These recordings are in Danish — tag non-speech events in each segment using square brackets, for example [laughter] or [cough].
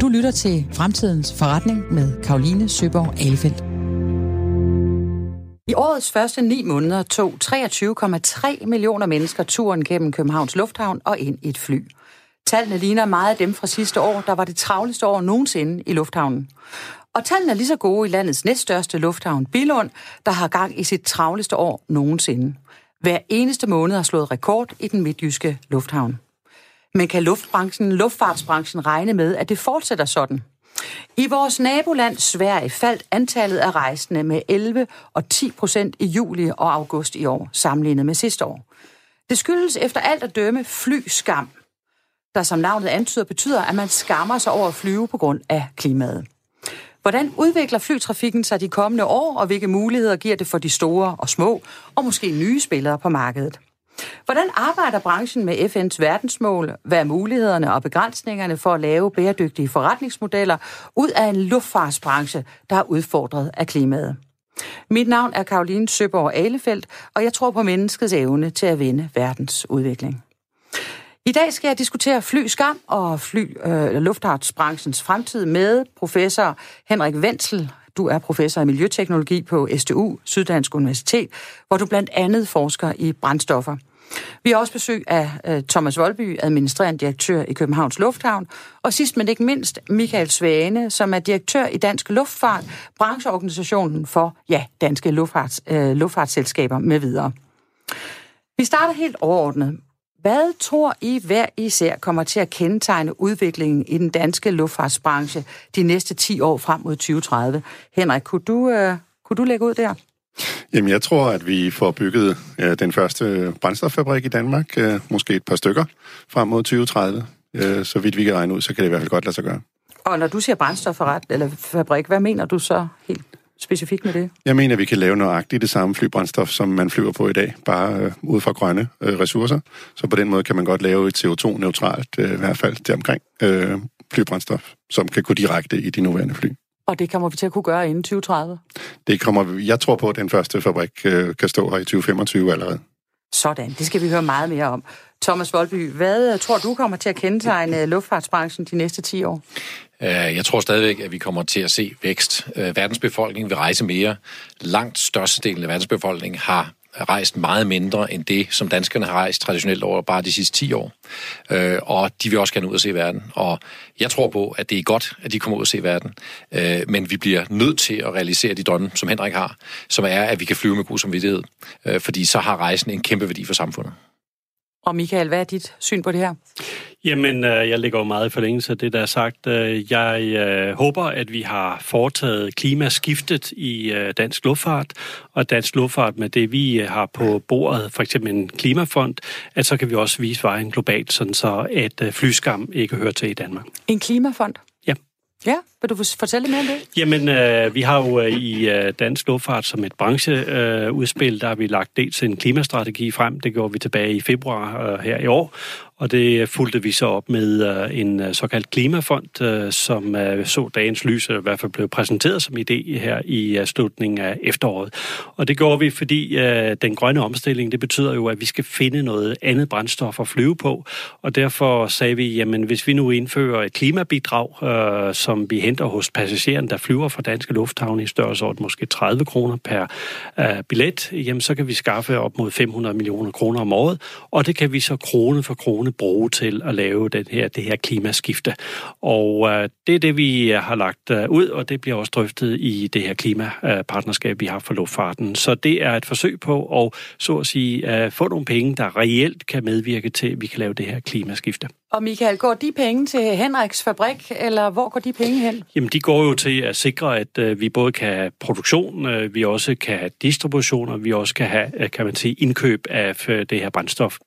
Du lytter til Fremtidens Forretning med Karoline Søborg Alefeldt. I årets første ni måneder tog 23,3 millioner mennesker turen gennem Københavns Lufthavn og ind i et fly. Tallene ligner meget af dem fra sidste år, der var det travleste år nogensinde i lufthavnen. Og tallene er lige så gode i landets næststørste lufthavn, Bilund, der har gang i sit travleste år nogensinde. Hver eneste måned har slået rekord i den midtjyske lufthavn. Men kan luftbranchen, luftfartsbranchen regne med, at det fortsætter sådan? I vores naboland Sverige faldt antallet af rejsende med 11 og 10 procent i juli og august i år, sammenlignet med sidste år. Det skyldes efter alt at dømme flyskam, der som navnet antyder betyder, at man skammer sig over at flyve på grund af klimaet. Hvordan udvikler flytrafikken sig de kommende år, og hvilke muligheder giver det for de store og små, og måske nye spillere på markedet? Hvordan arbejder branchen med FN's verdensmål? Hvad er mulighederne og begrænsningerne for at lave bæredygtige forretningsmodeller ud af en luftfartsbranche, der er udfordret af klimaet? Mit navn er Karoline Søborg Alefeldt, og jeg tror på menneskets evne til at vende verdens udvikling. I dag skal jeg diskutere flyskam og fly, øh, luftfartsbranchens fremtid med professor Henrik Wenzel. Du er professor i miljøteknologi på STU, Syddansk Universitet, hvor du blandt andet forsker i brændstoffer. Vi har også besøg af øh, Thomas Volby, administrerende direktør i Københavns Lufthavn, og sidst men ikke mindst Michael Svane, som er direktør i Dansk Luftfart, brancheorganisationen for ja, danske luftfarts, øh, luftfartsselskaber med videre. Vi starter helt overordnet. Hvad tror I hver især kommer til at kendetegne udviklingen i den danske luftfartsbranche de næste 10 år frem mod 2030? Henrik, kunne du, øh, kunne du lægge ud der? Jamen, jeg tror, at vi får bygget øh, den første brændstoffabrik i Danmark, øh, måske et par stykker, frem mod 2030. Øh, så vidt vi kan regne ud, så kan det i hvert fald godt lade sig gøre. Og når du siger brændstoffabrik, eller fabrik, hvad mener du så helt specifikt med det? Jeg mener, at vi kan lave nøjagtigt det samme flybrændstof, som man flyver på i dag, bare øh, ud fra grønne øh, ressourcer. Så på den måde kan man godt lave et CO2-neutralt, øh, i hvert fald til omkring, øh, flybrændstof, som kan gå direkte i de nuværende fly. Og det kommer vi til at kunne gøre inden 2030? Det kommer vi. Jeg tror på, at den første fabrik øh, kan stå her i 2025 allerede. Sådan, det skal vi høre meget mere om. Thomas Volby, hvad øh, tror du kommer til at kendetegne øh, luftfartsbranchen de næste 10 år? Øh, jeg tror stadigvæk, at vi kommer til at se vækst. Verdensbefolkningen vil rejse mere. Langt størstedelen af verdensbefolkningen har rejst meget mindre end det, som danskerne har rejst traditionelt over bare de sidste 10 år. Øh, og de vil også gerne ud og se verden. Og jeg tror på, at det er godt, at de kommer ud og se verden. men vi bliver nødt til at realisere de drømme, som Henrik har, som er, at vi kan flyve med god samvittighed. fordi så har rejsen en kæmpe værdi for samfundet. Og Michael, hvad er dit syn på det her? Jamen, øh, jeg ligger jo meget i forlængelse af det, der er sagt. Øh, jeg øh, håber, at vi har foretaget klimaskiftet i dansk luftfart, og dansk luftfart med det, vi har på bordet, for eksempel en klimafond, at så kan vi også vise vejen globalt, sådan så at flyskam ikke hører til i Danmark. En klimafond? Ja. Vil du fortælle mere om det? Jamen, øh, vi har jo øh, i øh, Dansk Luftfart som et brancheudspil, øh, der har vi lagt dels en klimastrategi frem, det gjorde vi tilbage i februar øh, her i år, og det fulgte vi så op med øh, en øh, såkaldt klimafond, øh, som øh, så dagens lys, i hvert fald blev præsenteret som idé her i øh, slutningen af efteråret. Og det gjorde vi, fordi den grønne omstilling, det betyder jo, at vi skal finde noget andet brændstof at flyve på. Og derfor sagde vi, jamen hvis vi nu indfører et klimabidrag, som vi henter hos passageren, der flyver fra Danske Lufthavn i størrelsesorden måske 30 kroner per billet, jamen så kan vi skaffe op mod 500 millioner kroner om året, og det kan vi så krone for krone bruge til at lave den her, det her klimaskifte. Og øh, det er det, vi har lagt øh, ud, og det bliver også drøftet i det her klimapartnerskab, vi har for luftfarten. Så det er et forsøg på at, så at sige, øh, få nogle penge, der reelt kan medvirke til, at vi kan lave det her klimaskifte. Og Michael, går de penge til Henriks fabrik, eller hvor går de penge hen? Jamen, de går jo til at sikre, at øh, vi både kan have produktion, øh, vi også kan have distribution, og vi også kan have, øh, kan man sige, indkøb af øh, det her brændstof.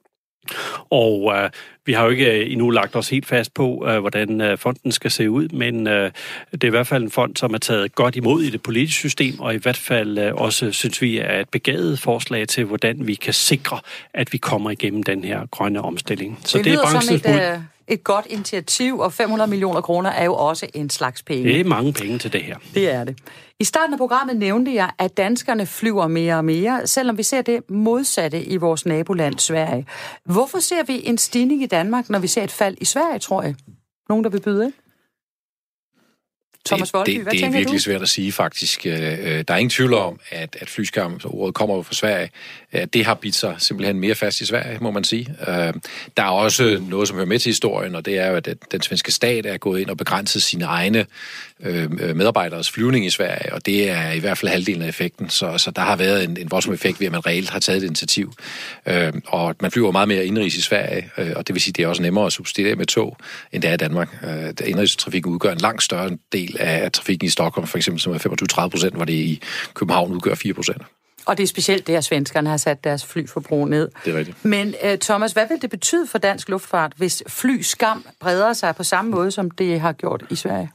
Og øh, vi har jo ikke øh, endnu lagt os helt fast på, øh, hvordan øh, fonden skal se ud, men øh, det er i hvert fald en fond, som er taget godt imod i det politiske system, og i hvert fald øh, også, synes vi, er et begavet forslag til, hvordan vi kan sikre, at vi kommer igennem den her grønne omstilling. Så det, det er som et, øh, et godt initiativ, og 500 millioner kroner er jo også en slags penge. Det er mange penge til det her. Det er det. I starten af programmet nævnte jeg, at danskerne flyver mere og mere, selvom vi ser det modsatte i vores naboland Sverige. Hvorfor ser vi en stigning i Danmark, når vi ser et fald i Sverige, tror jeg? Nogen, der vil byde ind? Thomas Voldby, det, det, det er virkelig du? svært at sige, faktisk. Øh, øh, der er ingen tvivl om, at, at flyskam, ordet kommer fra Sverige, det har bidt sig simpelthen mere fast i Sverige, må man sige. Øh, der er også noget, som hører med til historien, og det er jo, at den svenske stat er gået ind og begrænset sine egne medarbejderes flyvning i Sverige, og det er i hvert fald halvdelen af effekten. Så, så der har været en, en voldsom effekt ved, at man reelt har taget et initiativ. Og man flyver meget mere indrigs i Sverige, og det vil sige, at det er også nemmere at substituere med tog, end det er i Danmark. Indrigstrafikken udgør en langt større del af trafikken i Stockholm, for eksempel, som er 25-30 procent, hvor det i København udgør 4 procent. Og det er specielt det, at svenskerne har sat deres flyforbrug ned. Det er rigtigt. Men uh, Thomas, hvad vil det betyde for dansk luftfart, hvis flyskam breder sig på samme måde, som det har gjort i Sverige?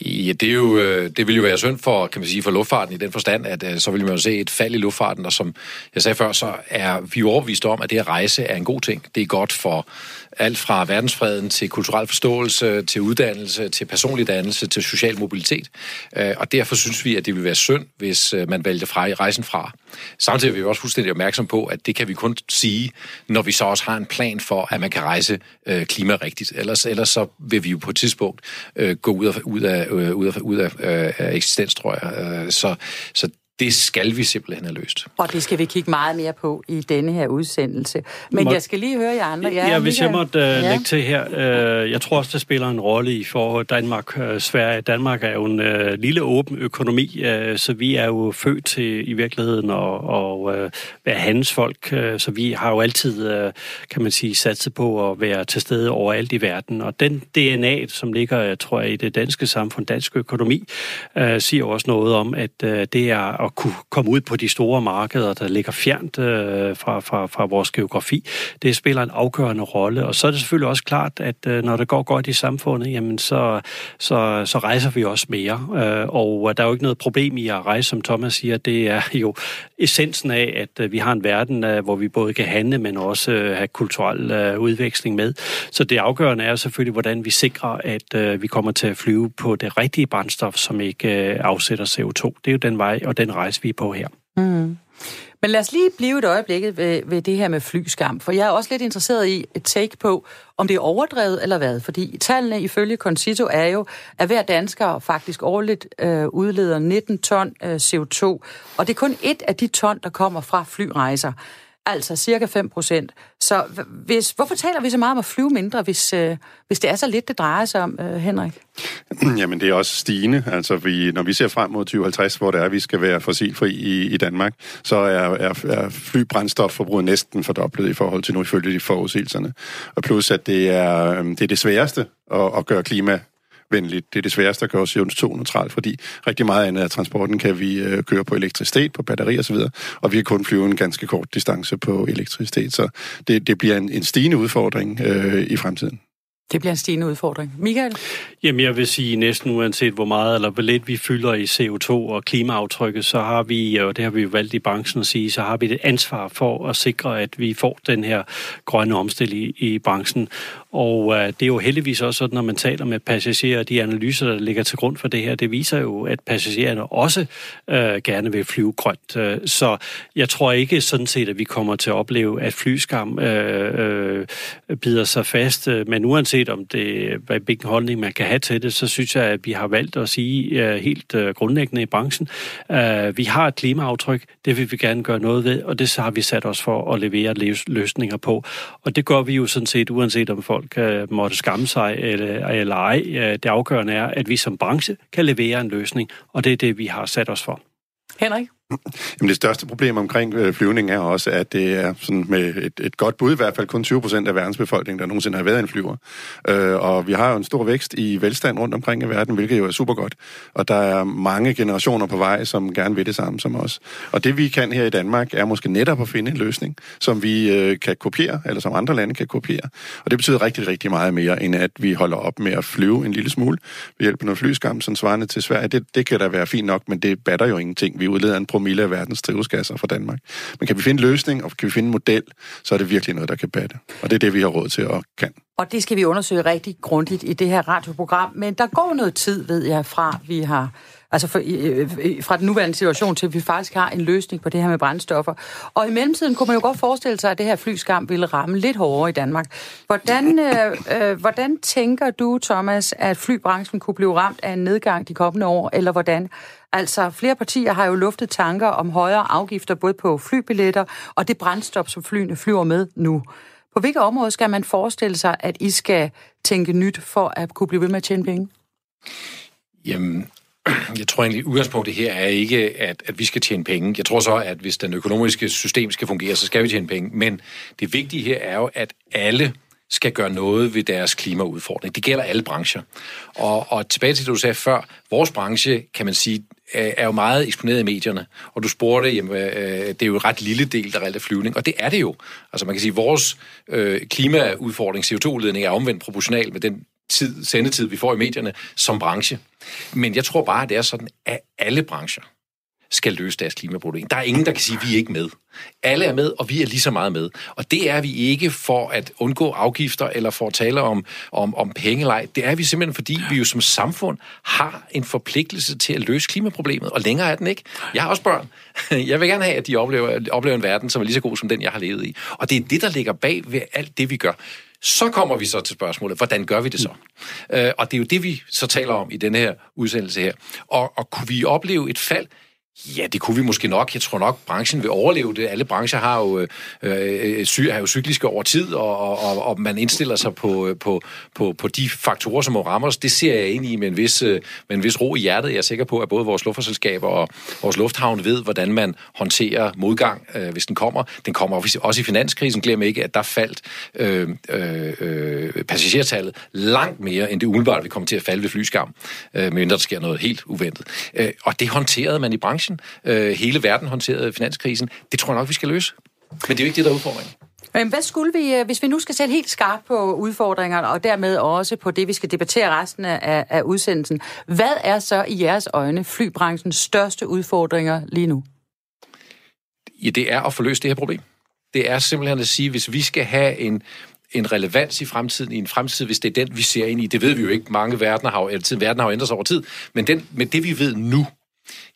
Ja, det, er jo, øh, det vil jo være synd for, kan man sige, for luftfarten i den forstand, at øh, så vil man jo se et fald i luftfarten, og som jeg sagde før, så er vi overbevist om, at det at rejse er en god ting. Det er godt for alt fra verdensfreden til kulturel forståelse, til uddannelse, til personlig dannelse, til social mobilitet. Øh, og derfor synes vi, at det vil være synd, hvis man vælger fra rejsen fra. Samtidig er vi også fuldstændig opmærksom på, at det kan vi kun sige, når vi så også har en plan for, at man kan rejse klimarigtigt. Ellers, ellers så vil vi jo på et tidspunkt gå ud af, ud af øh, ud af, ud af, øh, af eksistens, tror jeg. Øh, så, så det skal vi simpelthen have løst. Og det skal vi kigge meget mere på i denne her udsendelse. Men Må... jeg skal lige høre jer andre. Ja, ja hvis jeg måtte uh, ja. lægge til her. Uh, jeg tror også, det spiller en rolle i for Danmark uh, Sverige. Danmark er jo en uh, lille åben økonomi, uh, så vi er jo født til i virkeligheden at, og, uh, være handelsfolk. Uh, så vi har jo altid, uh, kan man sige, satset på at være til stede overalt i verden. Og den DNA, som ligger, tror jeg, i det danske samfund, dansk økonomi, uh, siger også noget om, at uh, det er at kunne komme ud på de store markeder, der ligger fjernt øh, fra, fra, fra vores geografi. Det spiller en afgørende rolle, og så er det selvfølgelig også klart, at øh, når det går godt i samfundet, jamen så, så, så rejser vi også mere, øh, og øh, der er jo ikke noget problem i at rejse, som Thomas siger, det er jo essensen af, at øh, vi har en verden, øh, hvor vi både kan handle, men også øh, have kulturel øh, udveksling med. Så det afgørende er selvfølgelig, hvordan vi sikrer, at øh, vi kommer til at flyve på det rigtige brændstof, som ikke øh, afsætter CO2. Det er jo den vej og den rejse, vi er på her. Mm. Men lad os lige blive et øjeblik ved, ved det her med flyskam, for jeg er også lidt interesseret i et take på, om det er overdrevet eller hvad. Fordi tallene ifølge Concito er jo, at hver dansker faktisk årligt øh, udleder 19 ton øh, CO2, og det er kun et af de ton, der kommer fra flyrejser altså cirka 5 procent. Så hvis, hvorfor taler vi så meget om at flyve mindre, hvis, øh, hvis det er så lidt, det drejer sig om, øh, Henrik? [clears throat] Jamen, det er også stigende. Altså, vi, når vi ser frem mod 2050, hvor det er, at vi skal være fossilfri i, i Danmark, så er, er, er flybrændstofforbruget næsten fordoblet i forhold til nu ifølge de forudsigelserne. Og plus, at det er, øhm, det er det sværeste at, at gøre klima venligt. Det er det sværeste at gøre CO2-neutralt, fordi rigtig meget andet af transporten kan vi øh, køre på elektricitet, på batteri osv., og vi kan kun flyve en ganske kort distance på elektricitet, så det, det bliver en, en stigende udfordring øh, i fremtiden. Det bliver en stigende udfordring. Michael? Jamen, jeg vil sige, næsten uanset hvor meget eller hvor lidt vi fylder i CO2 og klimaaftrykket, så har vi, og det har vi jo valgt i branchen at sige, så har vi det ansvar for at sikre, at vi får den her grønne omstilling i, i branchen. Og øh, det er jo heldigvis også sådan, når man taler med passagerer, de analyser, der ligger til grund for det her, det viser jo, at passagererne også øh, gerne vil flyve grønt. Øh, så jeg tror ikke sådan set, at vi kommer til at opleve, at flyskam øh, øh, bider sig fast. Øh, men uanset om det, hvilken holdning man kan have til det, så synes jeg, at vi har valgt at sige øh, helt øh, grundlæggende i branchen, øh, vi har et klimaaftryk, det vil vi gerne gøre noget ved, og det så har vi sat os for at levere løsninger på. Og det gør vi jo sådan set, uanset om folk folk øh, måtte skamme sig eller, eller ej. Øh, det afgørende er, at vi som branche kan levere en løsning, og det er det, vi har sat os for. Henrik? Jamen det største problem omkring øh, flyvning er også, at det er sådan med et, et godt bud, i hvert fald kun 20 procent af verdens befolkning, der nogensinde har været en flyver. Øh, og vi har jo en stor vækst i velstand rundt omkring i verden, hvilket jo er super godt. Og der er mange generationer på vej, som gerne vil det samme som os. Og det vi kan her i Danmark, er måske netop at finde en løsning, som vi øh, kan kopiere, eller som andre lande kan kopiere. Og det betyder rigtig, rigtig meget mere, end at vi holder op med at flyve en lille smule ved hjælp af noget flyskam, som svarende til Sverige. Det, det kan da være fint nok, men det batter jo ingenting. Vi udleder en promille af verdens drivhusgasser fra Danmark. Men kan vi finde en løsning, og kan vi finde en model, så er det virkelig noget, der kan batte. Og det er det, vi har råd til og kan. Og det skal vi undersøge rigtig grundigt i det her radioprogram. Men der går noget tid, ved jeg, fra vi har altså for, fra den nuværende situation til, at vi faktisk har en løsning på det her med brændstoffer. Og i mellemtiden kunne man jo godt forestille sig, at det her flyskam ville ramme lidt hårdere i Danmark. Hvordan, øh, øh, hvordan tænker du, Thomas, at flybranchen kunne blive ramt af en nedgang de kommende år, eller hvordan? Altså, flere partier har jo luftet tanker om højere afgifter både på flybilletter og det brændstof, som flyene flyver med nu. På hvilke områder skal man forestille sig, at I skal tænke nyt for at kunne blive ved med at tjene penge? Jamen, [clears throat] jeg tror egentlig, udgangspunktet her er ikke, at, at vi skal tjene penge. Jeg tror så, at hvis den økonomiske system skal fungere, så skal vi tjene penge. Men det vigtige her er jo, at alle skal gøre noget ved deres klimaudfordring. Det gælder alle brancher. Og, og tilbage til det, du sagde før, vores branche, kan man sige, Øh, er jo meget eksponeret i medierne. Og du spurgte, jamen, øh, det er jo en ret lille del, der reelt er flyvning. Og det er det jo. Altså man kan sige, at vores øh, klimaudfordring, CO2-udledning, er omvendt proportional med den tid, sendetid, vi får i medierne som branche. Men jeg tror bare, at det er sådan, at alle brancher skal løse deres klimaproblem. Der er ingen, der kan sige, at vi er ikke med. Alle er med, og vi er lige så meget med. Og det er vi ikke for at undgå afgifter eller for at tale om, om, om pengelej. Det er vi simpelthen, fordi vi jo som samfund har en forpligtelse til at løse klimaproblemet, og længere er den ikke. Jeg har også børn. [laughs] Jeg vil gerne have, at de oplever, oplever en verden, som er lige så god som den, jeg har levet i. Og det er det, der ligger bag ved alt det, vi gør. Så kommer vi så til spørgsmålet, hvordan gør vi det så? Mm. Øh, og det er jo det, vi så taler om i denne her udsendelse her. Og, og kunne vi opleve et fald Ja, det kunne vi måske nok. Jeg tror nok, branchen vil overleve det. Alle brancher har jo, øh, øh sy, har jo cykliske over tid, og, og, og man indstiller sig på, øh, på, på, på de faktorer, som må ramme os. Det ser jeg ind i med en, vis, øh, med en vis ro i hjertet. Jeg er sikker på, at både vores luftfartsselskaber og vores lufthavn ved, hvordan man håndterer modgang, øh, hvis den kommer. Den kommer også i finanskrisen. Glem ikke, at der faldt øh, øh, øh, passagertallet langt mere, end det umiddelbart vil komme til at falde ved flyskam, øh, medmindre der sker noget helt uventet. Øh, og det håndterede man i branchen branchen. Øh, hele verden håndterede finanskrisen. Det tror jeg nok, vi skal løse. Men det er jo ikke det, der er udfordringen. Men hvad skulle vi, øh, hvis vi nu skal sætte helt skarpt på udfordringerne, og dermed også på det, vi skal debattere resten af, af udsendelsen. Hvad er så i jeres øjne flybranchens største udfordringer lige nu? Ja, det er at få løst det her problem. Det er simpelthen at sige, hvis vi skal have en, en relevans i fremtiden, i en fremtid, hvis det er den, vi ser ind i. Det ved vi jo ikke. Mange verdener har jo, altid, verden har jo ændret sig over tid. Men, den, men det, vi ved nu,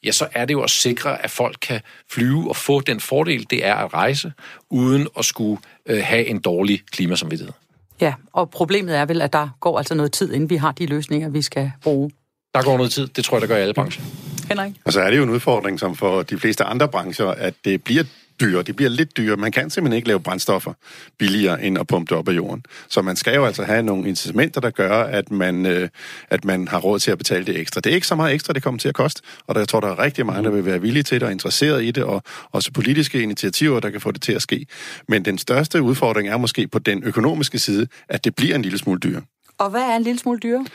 ja, så er det jo at sikre, at folk kan flyve og få den fordel, det er at rejse, uden at skulle øh, have en dårlig klimasamvittighed. Ja, og problemet er vel, at der går altså noget tid, inden vi har de løsninger, vi skal bruge. Der går noget tid, det tror jeg, der gør i alle brancher. Henrik? Og så er det jo en udfordring, som for de fleste andre brancher, at det bliver dyrere. De bliver lidt dyre. Man kan simpelthen ikke lave brændstoffer billigere end at pumpe det op af jorden. Så man skal jo altså have nogle incitamenter, der gør, at man, øh, at man har råd til at betale det ekstra. Det er ikke så meget ekstra, det kommer til at koste, og der, jeg tror, der er rigtig mange, der vil være villige til det og interesseret i det, og også politiske initiativer, der kan få det til at ske. Men den største udfordring er måske på den økonomiske side, at det bliver en lille smule dyrere. Og hvad er en lille smule dyre?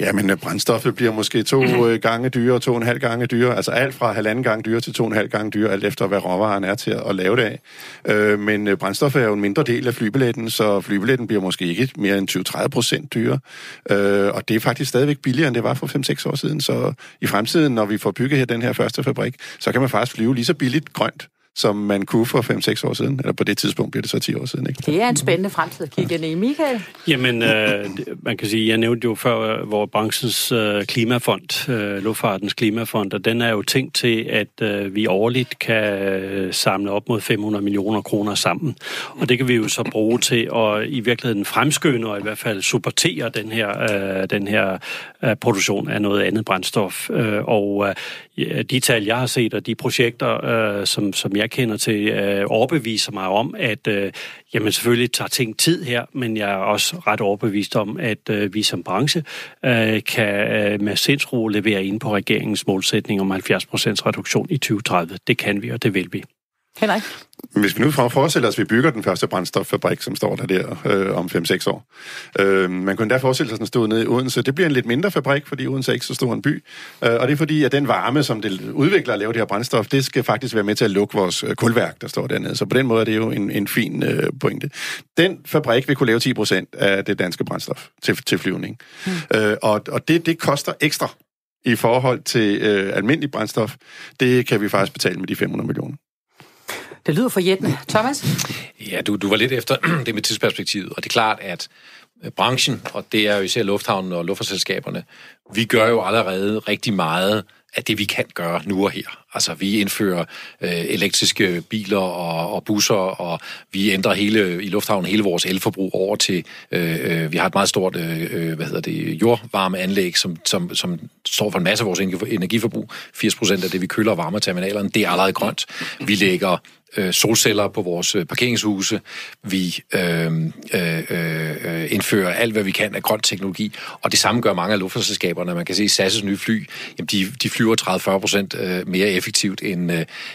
Jamen, øh, brændstoffet bliver måske to mm. gange dyre, to og en halv gange dyre. Altså alt fra halvanden gang dyre til to og en halv gange dyre, alt efter hvad råvaren er til at lave det af. Øh, men brændstoffet er jo en mindre del af flybilletten, så flybilletten bliver måske ikke mere end 20-30 procent dyre. Øh, og det er faktisk stadigvæk billigere, end det var for 5-6 år siden. Så i fremtiden, når vi får bygget her den her første fabrik, så kan man faktisk flyve lige så billigt grønt som man kunne for 5-6 år siden, eller på det tidspunkt bliver det så 10 år siden. Ikke? Det er en spændende fremtid at kigge ind i. Michael? Jamen, øh, man kan sige, jeg nævnte jo før, hvor branchens øh, klimafond, øh, Luftfartens klimafond, og den er jo tænkt til, at øh, vi årligt kan øh, samle op mod 500 millioner kroner sammen. Og det kan vi jo så bruge til at i virkeligheden fremskynde og i hvert fald supportere den her, øh, den her øh, produktion af noget andet brændstof. Øh, og øh, de tal, jeg har set, og de projekter, øh, som, som jeg jeg kender til, øh, overbeviser mig om, at øh, jamen selvfølgelig tager ting tid her, men jeg er også ret overbevist om, at øh, vi som branche øh, kan øh, med sindsro levere ind på regeringens målsætning om 70% reduktion i 2030. Det kan vi, og det vil vi. Henrik? Hvis vi nu forestiller os, at vi bygger den første brændstoffabrik, som står der der øh, om 5-6 år. Øh, man kunne endda forestille sig, at den stod nede i Odense. Det bliver en lidt mindre fabrik, fordi Odense er ikke så stor en by. Øh, og det er fordi, at den varme, som det udvikler at lave det her brændstof, det skal faktisk være med til at lukke vores øh, kulværk, der står dernede. Så på den måde er det jo en, en fin øh, pointe. Den fabrik vil kunne lave 10% af det danske brændstof til, til flyvning. Mm. Øh, og og det, det koster ekstra i forhold til øh, almindelig brændstof, det kan vi faktisk betale med de 500 millioner. Det lyder for jættende. Thomas? Ja, du, du var lidt efter [clears throat] det med tidsperspektivet, og det er klart, at øh, branchen, og det er jo især lufthavnen og luftfartsselskaberne, vi gør jo allerede rigtig meget af det, vi kan gøre nu og her. Altså, vi indfører øh, elektriske biler og, og busser, og vi ændrer hele i lufthavnen hele vores elforbrug over til, øh, øh vi har et meget stort, øh, øh hvad hedder det, jordvarmeanlæg, som, som, som står for en masse af vores energiforbrug. 80 procent af det, vi køler og varmer terminalerne, det er allerede grønt. Vi lægger øh, solceller på vores øh, parkeringshuse. Vi øh, øh, øh, indfører alt, hvad vi kan af grøn teknologi. Og det samme gør mange af luftfartsselskaberne. Man kan se, at SAS' nye fly, jamen de, de flyver 30-40 procent øh, mere effektivt end,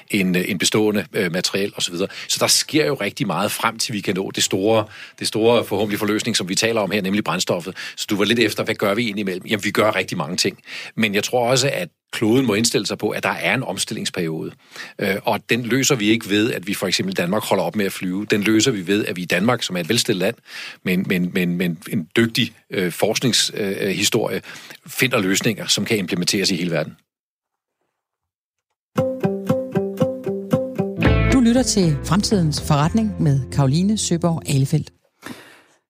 end, end bestående materiel osv. Så, så der sker jo rigtig meget frem til, vi kan nå det store, det store forhåbentlig forløsning, som vi taler om her, nemlig brændstoffet. Så du var lidt efter, hvad gør vi indimellem? Jamen, vi gør rigtig mange ting. Men jeg tror også, at kloden må indstille sig på, at der er en omstillingsperiode. Øh, og den løser vi ikke ved, at vi for eksempel i Danmark holder op med at flyve. Den løser vi ved, at vi i Danmark, som er et velstillet land, men, men, men, men en dygtig øh, forskningshistorie, øh, finder løsninger, som kan implementeres i hele verden. Du lytter til Fremtidens Forretning med Karoline Søborg Alefeldt.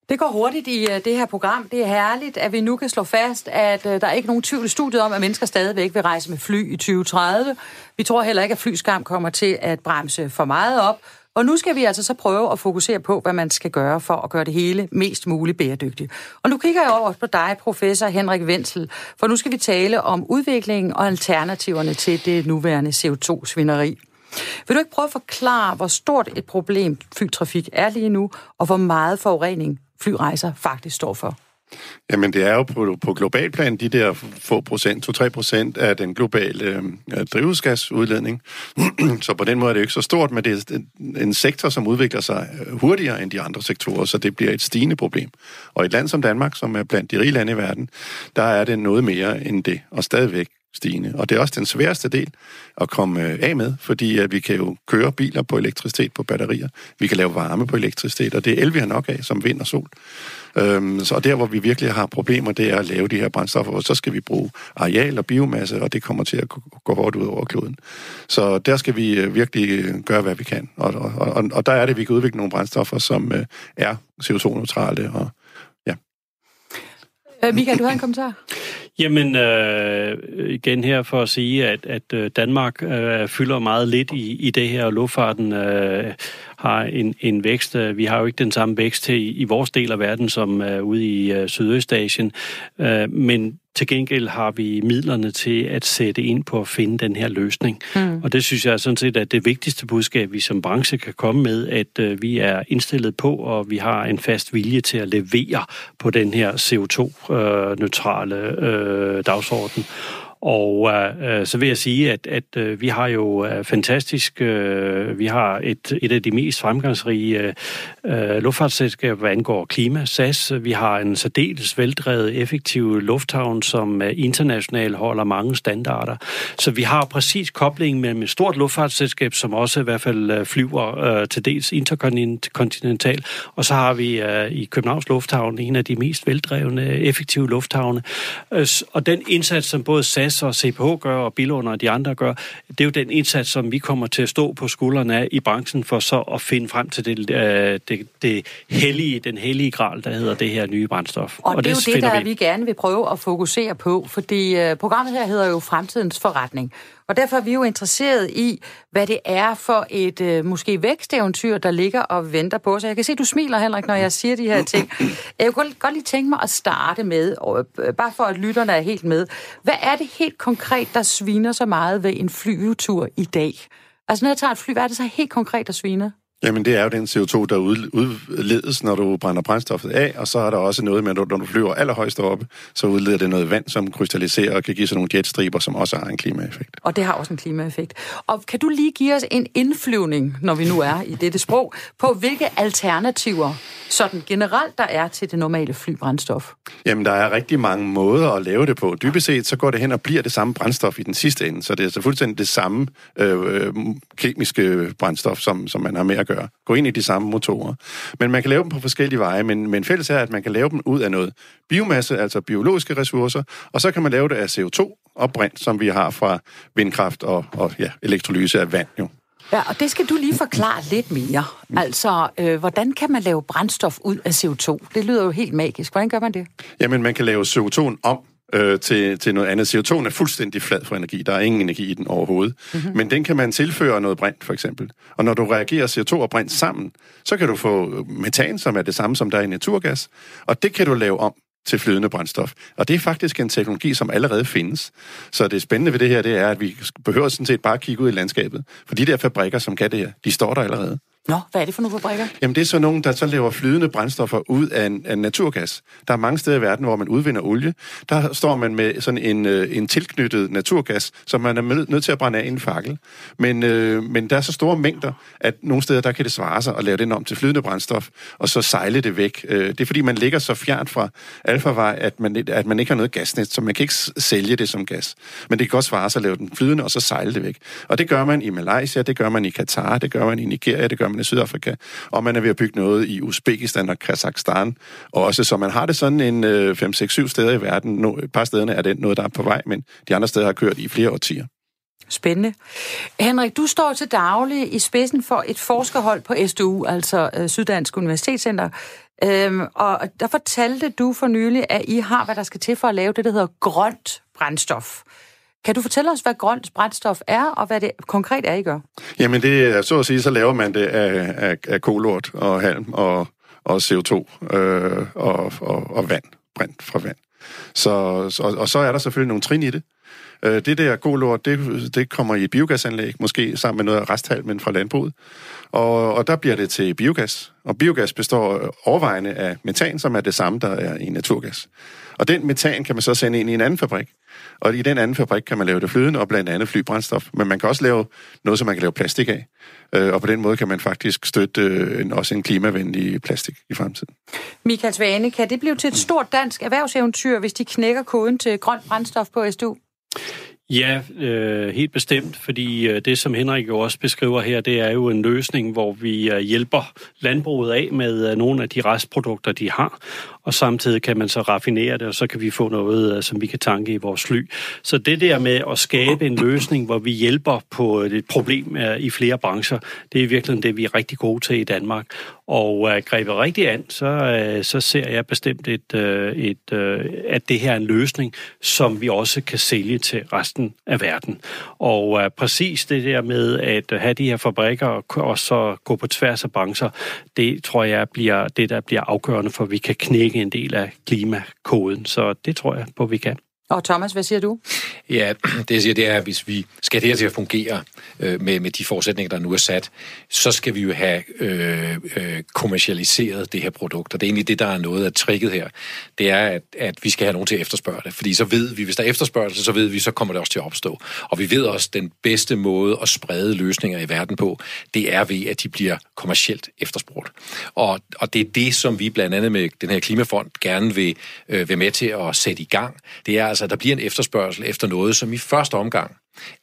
Det går hurtigt i øh, det her program. Det er herligt, at vi nu kan slå fast, at øh, der er ikke nogen tvivl i studiet om, at mennesker stadigvæk vil rejse med fly i 2030. Vi tror heller ikke, at flyskam kommer til at bremse for meget op. Og nu skal vi altså så prøve at fokusere på, hvad man skal gøre for at gøre det hele mest muligt bæredygtigt. Og nu kigger jeg over på dig, professor Henrik Wenzel, for nu skal vi tale om udviklingen og alternativerne til det nuværende CO2-svineri. Vil du ikke prøve at forklare, hvor stort et problem flytrafik er lige nu, og hvor meget forurening flyrejser faktisk står for? Jamen, det er jo på, på global plan de der få procent, 2-3 procent af den globale øh, drivhusgasudledning. [clears throat] så på den måde er det jo ikke så stort, men det er en sektor, som udvikler sig øh, hurtigere end de andre sektorer, så det bliver et stigende problem. Og et land som Danmark, som er blandt de rige lande i verden, der er det noget mere end det, og stadigvæk stigende. Og det er også den sværeste del at komme øh, af med, fordi at vi kan jo køre biler på elektricitet på batterier. Vi kan lave varme på elektricitet, og det er el, vi har nok af, som vind og sol. Øhm, så der, hvor vi virkelig har problemer, det er at lave de her brændstoffer, og så skal vi bruge areal og biomasse, og det kommer til at gå hårdt ud over kloden. Så der skal vi øh, virkelig gøre, hvad vi kan. Og, og, og, og der er det, at vi kan udvikle nogle brændstoffer, som er CO2-neutrale og ja. Michael, du har en kommentar? Jamen, øh, igen her for at sige, at, at øh, Danmark øh, fylder meget lidt i, i det her, og luftfarten øh, har en, en vækst. Vi har jo ikke den samme vækst i, i vores del af verden som øh, ude i øh, Sydøstasien, øh, men til gengæld har vi midlerne til at sætte ind på at finde den her løsning. Mm. Og det synes jeg sådan set er det vigtigste budskab, vi som branche kan komme med, at øh, vi er indstillet på, og vi har en fast vilje til at levere på den her CO2-neutrale øh, øh, dagsorden. Og øh, øh, så vil jeg sige, at, at øh, vi har jo øh, fantastisk, øh, vi har et, et af de mest fremgangsrige øh, øh, luftfartsselskaber, hvad angår klima, SAS. Vi har en særdeles veldrevet, effektiv lufthavn, som øh, internationalt holder mange standarder. Så vi har præcis koblingen mellem et stort luftfartsselskab, som også i hvert fald øh, flyver øh, til dels interkontinental, og så har vi øh, i Københavns Lufthavn en af de mest veldrevne, effektive lufthavne. Øh, og den indsats, som både SAS SAS og CPH gør, og Billund og de andre gør, det er jo den indsats, som vi kommer til at stå på skuldrene af i branchen, for så at finde frem til det, øh, det, det hellige, den hellige gral, der hedder det her nye brændstof. Og, og det er jo det, der vi. vi gerne vil prøve at fokusere på, fordi uh, programmet her hedder jo Fremtidens Forretning. Og derfor er vi jo interesseret i, hvad det er for et øh, måske væksteventyr, der ligger og venter på os. Jeg kan se, du smiler, Henrik, når jeg siger de her ting. Jeg kunne godt lige tænke mig at starte med, og, øh, bare for at lytterne er helt med. Hvad er det helt konkret, der sviner så meget ved en flyvetur i dag? Altså når jeg tager et fly, hvad er det så helt konkret, der sviner? Jamen, det er jo den CO2, der udledes, når du brænder brændstoffet af, og så er der også noget med, at når du flyver allerhøjst oppe, så udleder det noget vand, som krystalliserer og kan give sådan nogle jetstriber, som også har en klimaeffekt. Og det har også en klimaeffekt. Og kan du lige give os en indflyvning, når vi nu er i dette sprog, på hvilke alternativer sådan generelt der er til det normale flybrændstof? Jamen, der er rigtig mange måder at lave det på. Dybest set, så går det hen og bliver det samme brændstof i den sidste ende, så det er så fuldstændig det samme øh, øh kemiske brændstof, som, som man har med at at gøre. Gå ind i de samme motorer. Men man kan lave dem på forskellige veje, men, men fælles er, at man kan lave dem ud af noget biomasse, altså biologiske ressourcer, og så kan man lave det af CO2 og brint, som vi har fra vindkraft og, og ja, elektrolyse af vand jo. Ja, og det skal du lige forklare lidt mere. Altså, øh, hvordan kan man lave brændstof ud af CO2? Det lyder jo helt magisk. Hvordan gør man det? Jamen, man kan lave CO2'en om øh, til, til noget andet. CO2 er fuldstændig flad for energi. Der er ingen energi i den overhovedet. Mm-hmm. Men den kan man tilføre noget brint, for eksempel. Og når du reagerer CO2 og brint sammen, så kan du få metan, som er det samme, som der er i naturgas. Og det kan du lave om til flydende brændstof. Og det er faktisk en teknologi, som allerede findes. Så det spændende ved det her, det er, at vi behøver sådan set bare kigge ud i landskabet. For de der fabrikker, som kan det her, de står der allerede. Nå, hvad er det for nogle fabrikker? Jamen, det er så nogen, der så laver flydende brændstoffer ud af, en, af naturgas. Der er mange steder i verden, hvor man udvinder olie. Der står man med sådan en, øh, en tilknyttet naturgas, som man er nødt til at brænde af i en fakkel. Men, øh, men der er så store mængder, at nogle steder, der kan det svare sig at lave den om til flydende brændstof, og så sejle det væk. Øh, det er fordi, man ligger så fjernt fra alfavej, at man, at man ikke har noget gasnet, så man kan ikke sælge det som gas. Men det kan godt svare sig at lave den flydende, og så sejle det væk. Og det gør man i Malaysia, det gør man i Katar, det gør man i Nigeria, det gør man i Sydafrika, og man er ved at bygge noget i Uzbekistan og Kazakhstan også, så man har det sådan en øh, 5-6-7 steder i verden. et par steder er det noget, der er på vej, men de andre steder har kørt i flere årtier. Spændende. Henrik, du står til daglig i spidsen for et forskerhold på SDU, altså øh, Syddansk Universitetscenter. Øhm, og der fortalte du for nylig, at I har, hvad der skal til for at lave det, der hedder grønt brændstof. Kan du fortælle os, hvad grønt brændstof er, og hvad det konkret er, I gør? Jamen, det er, så at sige, så laver man det af, af, af kolort og halm og, og CO2 øh, og, og, og vand, brint fra vand. Så, og, og så er der selvfølgelig nogle trin i det. Øh, det der kolort, det, det kommer i et biogasanlæg, måske sammen med noget resthalm, resthalmen fra landbruget. Og, og der bliver det til biogas. Og biogas består overvejende af metan, som er det samme, der er i naturgas. Og den metan kan man så sende ind i en anden fabrik. Og i den anden fabrik kan man lave det flydende og blandt andet flybrændstof. Men man kan også lave noget, som man kan lave plastik af. Øh, og på den måde kan man faktisk støtte øh, en, også en klimavenlig plastik i fremtiden. Michael Svane, kan det blive til et stort dansk erhvervseventyr, hvis de knækker koden til grønt brændstof på SDU? Ja, øh, helt bestemt, fordi øh, det, som Henrik jo også beskriver her, det er jo en løsning, hvor vi øh, hjælper landbruget af med øh, nogle af de restprodukter, de har, og samtidig kan man så raffinere det, og så kan vi få noget, øh, som vi kan tanke i vores fly. Så det der med at skabe en løsning, hvor vi hjælper på øh, et problem øh, i flere brancher, det er virkelig det, vi er rigtig gode til i Danmark. Og uh, grebet rigtig an, så, uh, så ser jeg bestemt, et, uh, et, uh, at det her er en løsning, som vi også kan sælge til resten af verden. Og uh, præcis det der med at have de her fabrikker og, og så gå på tværs af brancher, det tror jeg bliver det, der bliver afgørende for, at vi kan knække en del af klimakoden. Så det tror jeg på, vi kan. Og Thomas, hvad siger du? Ja, [clears throat] det jeg siger, det er, at hvis vi skal det her til at fungere øh, med, med de forudsætninger, der nu er sat, så skal vi jo have øh, øh, kommercialiseret det her produkt. Og det er egentlig det, der er noget af tricket her. Det er, at, at vi skal have nogen til at efterspørge det. Fordi så ved vi, hvis der er efterspørgsel, så ved vi, så kommer det også til at opstå. Og vi ved også, at den bedste måde at sprede løsninger i verden på, det er ved, at de bliver kommercielt efterspurgt. Og, og det er det, som vi blandt andet med den her klimafond gerne vil øh, være med til at sætte i gang. Det er altså, at der bliver en efterspørgsel efter noget, som i første omgang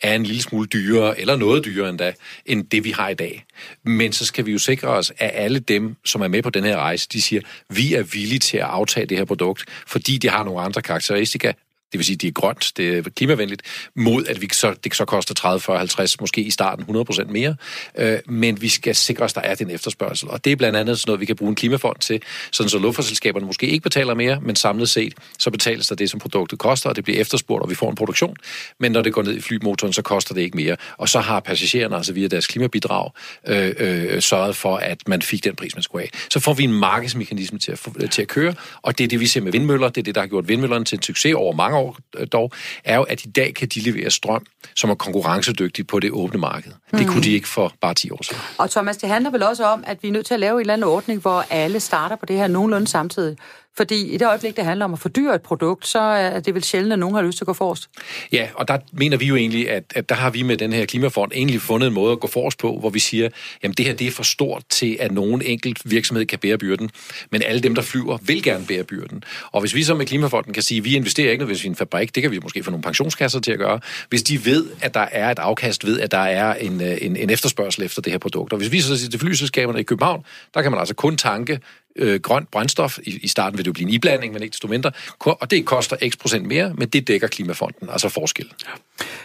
er en lille smule dyrere, eller noget dyrere endda, end det vi har i dag. Men så skal vi jo sikre os, at alle dem, som er med på den her rejse, de siger, vi er villige til at aftage det her produkt, fordi det har nogle andre karakteristika, det vil sige, de er grønt, det er klimavenligt, mod at vi så, det så koster 30, 40, 50, måske i starten 100% mere. Øh, men vi skal sikre os, at der er den efterspørgsel. Og det er blandt andet sådan noget, vi kan bruge en klimafond til, sådan så luftfartsselskaberne måske ikke betaler mere, men samlet set, så betales der det, som produktet koster, og det bliver efterspurgt, og vi får en produktion. Men når det går ned i flymotoren, så koster det ikke mere. Og så har passagererne, altså via deres klimabidrag, øh, øh, sørget for, at man fik den pris, man skulle have. Så får vi en markedsmekanisme til at, til at køre, og det er det, vi ser med vindmøller. Det er det, der har gjort vindmøllerne til en succes over mange år øh, dog, er jo, at i dag kan de levere strøm, som er konkurrencedygtig på det åbne marked. Mm. Det kunne de ikke for bare 10 år siden. Og Thomas, det handler vel også om, at vi er nødt til at lave en eller anden ordning, hvor alle starter på det her nogenlunde samtidig. Fordi i det øjeblik, det handler om at fordyre et produkt, så er det vel sjældent, at nogen har lyst til at gå forrest. Ja, og der mener vi jo egentlig, at, at der har vi med den her klimafond egentlig fundet en måde at gå forrest på, hvor vi siger, jamen det her det er for stort til, at nogen enkelt virksomhed kan bære byrden, men alle dem, der flyver, vil gerne bære byrden. Og hvis vi så med klimafonden kan sige, at vi investerer ikke nødvendigvis i en fabrik, det kan vi måske få nogle pensionskasser til at gøre, hvis de ved, at der er et afkast ved, at der er en, øh, en, en efterspørgsel efter det her produkt. Og hvis vi så siger til flyselskaberne i København, der kan man altså kun tanke øh, grønt brændstof. I, I starten vil det jo blive en iblanding, men ikke desto mindre. Og det koster x procent mere, men det dækker klimafonden, altså forskel.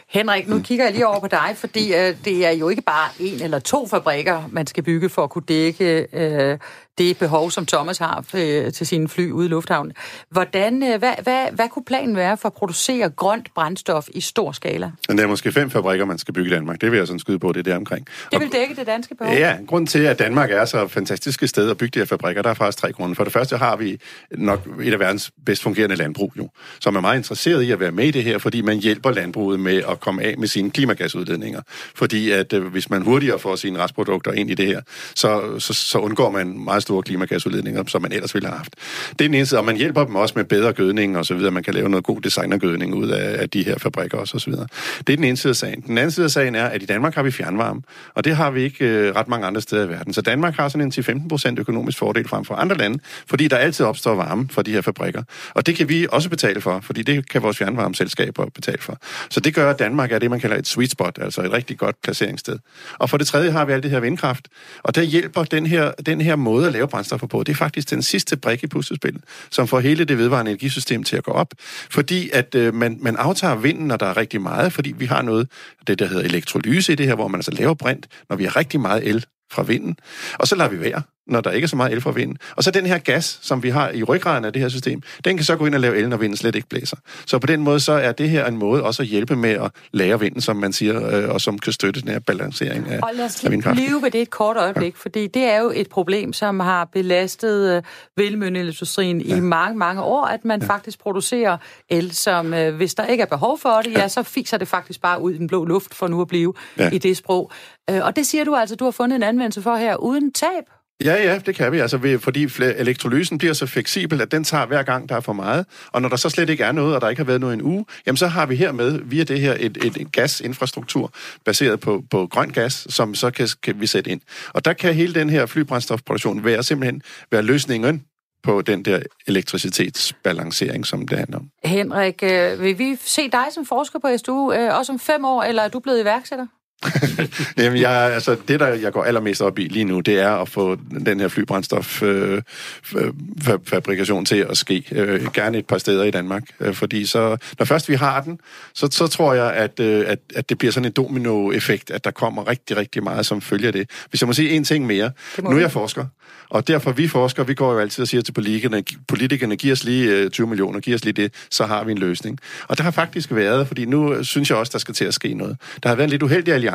Henrik, nu kigger jeg lige over på dig, fordi øh, det er jo ikke bare en eller to fabrikker, man skal bygge for at kunne dække øh, det behov, som Thomas har øh, til sine fly ude i lufthavnen. Hvordan, øh, hvad, hvad, hvad kunne planen være for at producere grønt brændstof i stor skala? Der er måske fem fabrikker, man skal bygge i Danmark. Det vil jeg sådan skyde på, det der omkring. Det vil dække det danske behov? Ja, grund til, at Danmark er så fantastisk et sted at bygge de her fabrikker, der er faktisk tre grunde. For det første har vi nok et af verdens bedst fungerende landbrug, jo, som er meget interesseret i at være med i det her, fordi man hjælper landbruget med at komme af med sine klimagasudledninger. Fordi at øh, hvis man hurtigere får sine restprodukter ind i det her, så, så, så undgår man meget store klimagasudledninger, som man ellers ville have haft. Det er den ene side, og man hjælper dem også med bedre gødning og så videre. Man kan lave noget god designergødning ud af, af de her fabrikker også og så videre. Det er den ene side af sagen. Den anden side af sagen er, at i Danmark har vi fjernvarme, og det har vi ikke øh, ret mange andre steder i verden. Så Danmark har sådan en 10-15% økonomisk fordel frem for andre lande, fordi der altid opstår varme fra de her fabrikker. Og det kan vi også betale for, fordi det kan vores fjernvarmeselskaber betale for. Så det gør, at Danmark er det, man kalder et sweet spot, altså et rigtig godt placeringssted. Og for det tredje har vi alt det her vindkraft, og der hjælper den her, den her måde at lave brændstoffer på. Det er faktisk den sidste brik i puslespillet, som får hele det vedvarende energisystem til at gå op. Fordi at øh, man, man aftager vinden, når der er rigtig meget, fordi vi har noget, det der hedder elektrolyse i det her, hvor man altså laver brint, når vi har rigtig meget el fra vinden. Og så lader vi være når der ikke er så meget el fra vinden. Og så den her gas, som vi har i ryggraden af det her system, den kan så gå ind og lave el, når vinden slet ikke blæser. Så på den måde, så er det her en måde også at hjælpe med at lære vinden, som man siger, øh, og som kan støtte den her balancering af, og lad os blive ved det et kort øjeblik, ja. fordi det er jo et problem, som har belastet øh, vindmølleindustrien ja. i mange, mange år, at man ja. faktisk producerer el, som øh, hvis der ikke er behov for det, ja, ja så fiser det faktisk bare ud i den blå luft, for nu at blive ja. i det sprog. Øh, og det siger du altså, du har fundet en anvendelse for her, uden tab. Ja, ja, det kan vi, altså, ved, fordi elektrolysen bliver så fleksibel, at den tager hver gang, der er for meget. Og når der så slet ikke er noget, og der ikke har været noget en uge, jamen så har vi hermed via det her et, et, et gasinfrastruktur baseret på, på grøn gas, som så kan, kan vi sætte ind. Og der kan hele den her flybrændstofproduktion være simpelthen være løsningen på den der elektricitetsbalancering, som det handler om. Henrik, øh, vil vi se dig som forsker på SDU øh, også om fem år, eller er du blevet iværksætter? [laughs] Jamen, jeg, altså, det, der jeg går allermest op i lige nu, det er at få den her flybrændstoffabrikation øh, til at ske. Øh, gerne et par steder i Danmark. Øh, fordi så, når først vi har den, så, så tror jeg, at, øh, at, at det bliver sådan en dominoeffekt, at der kommer rigtig, rigtig meget som følger det. Hvis jeg må sige en ting mere. Nu er jeg forsker, og derfor vi forskere, vi går jo altid og siger til politikerne, politikerne giver os lige 20 millioner, giver os lige det, så har vi en løsning. Og der har faktisk været, fordi nu synes jeg også, der skal til at ske noget. Der har været en lidt uheldig alliance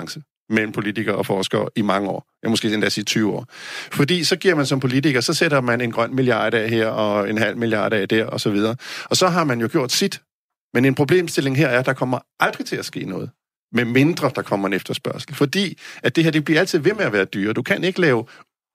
mellem politikere og forskere i mange år. Jeg måske endda sige 20 år. Fordi så giver man som politiker, så sætter man en grøn milliard af her, og en halv milliard af der, og så videre. Og så har man jo gjort sit. Men en problemstilling her er, at der kommer aldrig til at ske noget med mindre der kommer en efterspørgsel. Fordi at det her, det bliver altid ved med at være dyre. Du kan ikke lave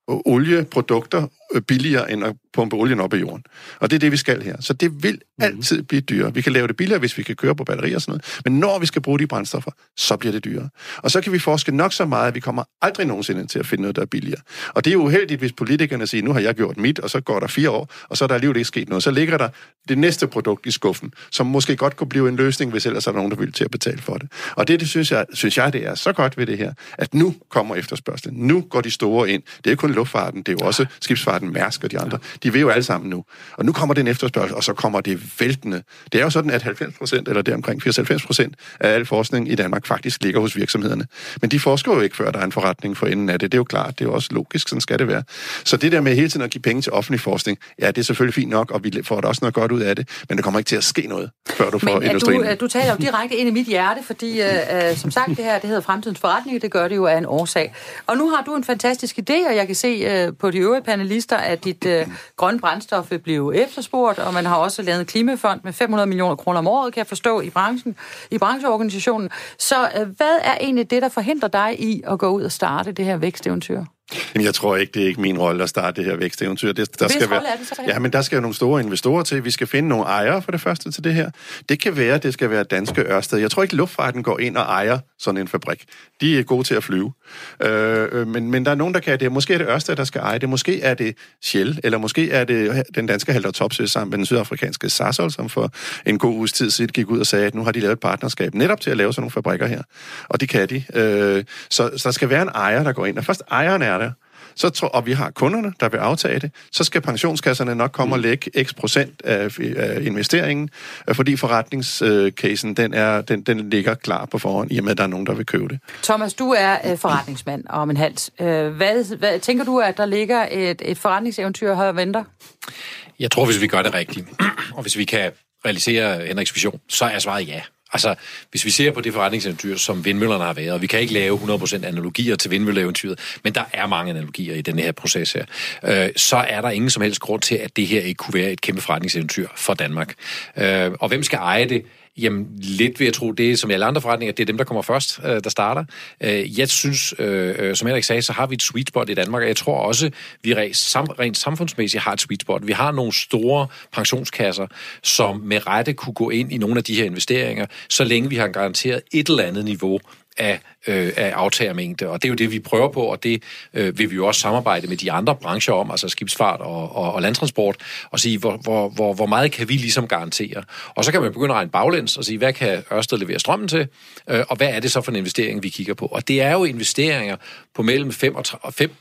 øh, olieprodukter billigere end at pumpe olien op i jorden. Og det er det, vi skal her. Så det vil mhm. altid blive dyrere. Vi kan lave det billigere, hvis vi kan køre på batterier og sådan noget. Men når vi skal bruge de brændstoffer, så bliver det dyrere. Og så kan vi forske nok så meget, at vi kommer aldrig nogensinde til at finde noget, der er billigere. Og det er uheldigt, hvis politikerne siger, nu har jeg gjort mit, og så går der fire år, og så er der alligevel ikke sket noget. Så ligger der det næste produkt i skuffen, som måske godt kunne blive en løsning, hvis ellers er der nogen, der vil til at betale for det. Og det, det synes, jeg, synes jeg, det er så godt ved det her, at nu kommer efterspørgselen. Nu går de store ind. Det er kun luftfarten, det er jo også skibsfarten, Mærsk og de andre. De vil jo alle sammen nu. Og nu kommer den efterspørgsel, og så kommer det væltende. Det er jo sådan, at 90 procent, eller det omkring 94 procent af al forskning i Danmark faktisk ligger hos virksomhederne. Men de forsker jo ikke, før der er en forretning for enden af det. Det er jo klart, det er jo også logisk, sådan skal det være. Så det der med hele tiden at give penge til offentlig forskning, ja, det er selvfølgelig fint nok, og vi får da også noget godt ud af det, men det kommer ikke til at ske noget, før du får men industrien. Du, du taler jo direkte ind i mit hjerte, fordi uh, som sagt, det her det hedder fremtidens forretning, det gør det jo af en årsag. Og nu har du en fantastisk idé, og jeg kan se uh, på de øvrige panelister, at dit uh, grønne brændstof vil blive efterspurgt, og man har også lavet en klimafond med 500 millioner kroner om året, kan jeg forstå, i branchen, i brancheorganisationen. Så uh, hvad er egentlig det, der forhindrer dig i at gå ud og starte det her væksteventyr? Jamen, jeg tror ikke, det er ikke min rolle at starte det her væksteventyr. Det, der Hvis skal være, er det så? Ja, men der skal jo nogle store investorer til. Vi skal finde nogle ejere for det første til det her. Det kan være, det skal være danske Ørsted. Jeg tror ikke, luftfarten går ind og ejer sådan en fabrik. De er gode til at flyve. Øh, øh, men, men der er nogen, der kan det. Måske er det Ørsted, der skal eje det. Måske er det Shell, eller måske er det den danske Halter Topsø øh, sammen med den sydafrikanske Sasol, som for en god uges tid siden gik ud og sagde, at nu har de lavet et partnerskab netop til at lave sådan nogle fabrikker her. Og det kan de. Øh, så, så der skal være en ejer, der går ind. Og først ejeren er der, så tror, og vi har kunderne, der vil aftage det, så skal pensionskasserne nok komme og lægge x procent af, af investeringen, øh, fordi forretningscasen, den, er, den, den ligger klar på forhånd, i og med, at der er nogen, der vil købe det. Thomas, du er øh, forretningsmand om en hals. Øh, hvad, hvad, tænker du, at der ligger et, et forretningseventyr her og venter? Jeg tror, hvis vi gør det rigtigt, og hvis vi kan realisere Henriks vision, så er svaret ja. Altså, hvis vi ser på det forretningseventyr, som vindmøllerne har været, og vi kan ikke lave 100% analogier til vindmølleeventyret, men der er mange analogier i den her proces her, øh, så er der ingen som helst grund til, at det her ikke kunne være et kæmpe forretningseventyr for Danmark. Øh, og hvem skal eje det? Jamen, lidt vil jeg tro, det er som i alle andre forretninger, det er dem, der kommer først, øh, der starter. Øh, jeg synes, øh, øh, som Henrik sagde, så har vi et sweet spot i Danmark, og jeg tror også, vi rent, sam, rent samfundsmæssigt har et sweet spot. Vi har nogle store pensionskasser, som med rette kunne gå ind i nogle af de her investeringer, så længe vi har garanteret et eller andet niveau af, øh, af aftagermængde. Og det er jo det, vi prøver på, og det øh, vil vi jo også samarbejde med de andre brancher om, altså skibsfart og, og, og landtransport, og sige, hvor, hvor, hvor, hvor meget kan vi ligesom garantere. Og så kan man begynde at regne baglæns og sige, hvad kan Ørsted levere strømmen til, øh, og hvad er det så for en investering, vi kigger på. Og det er jo investeringer på mellem 5 og 5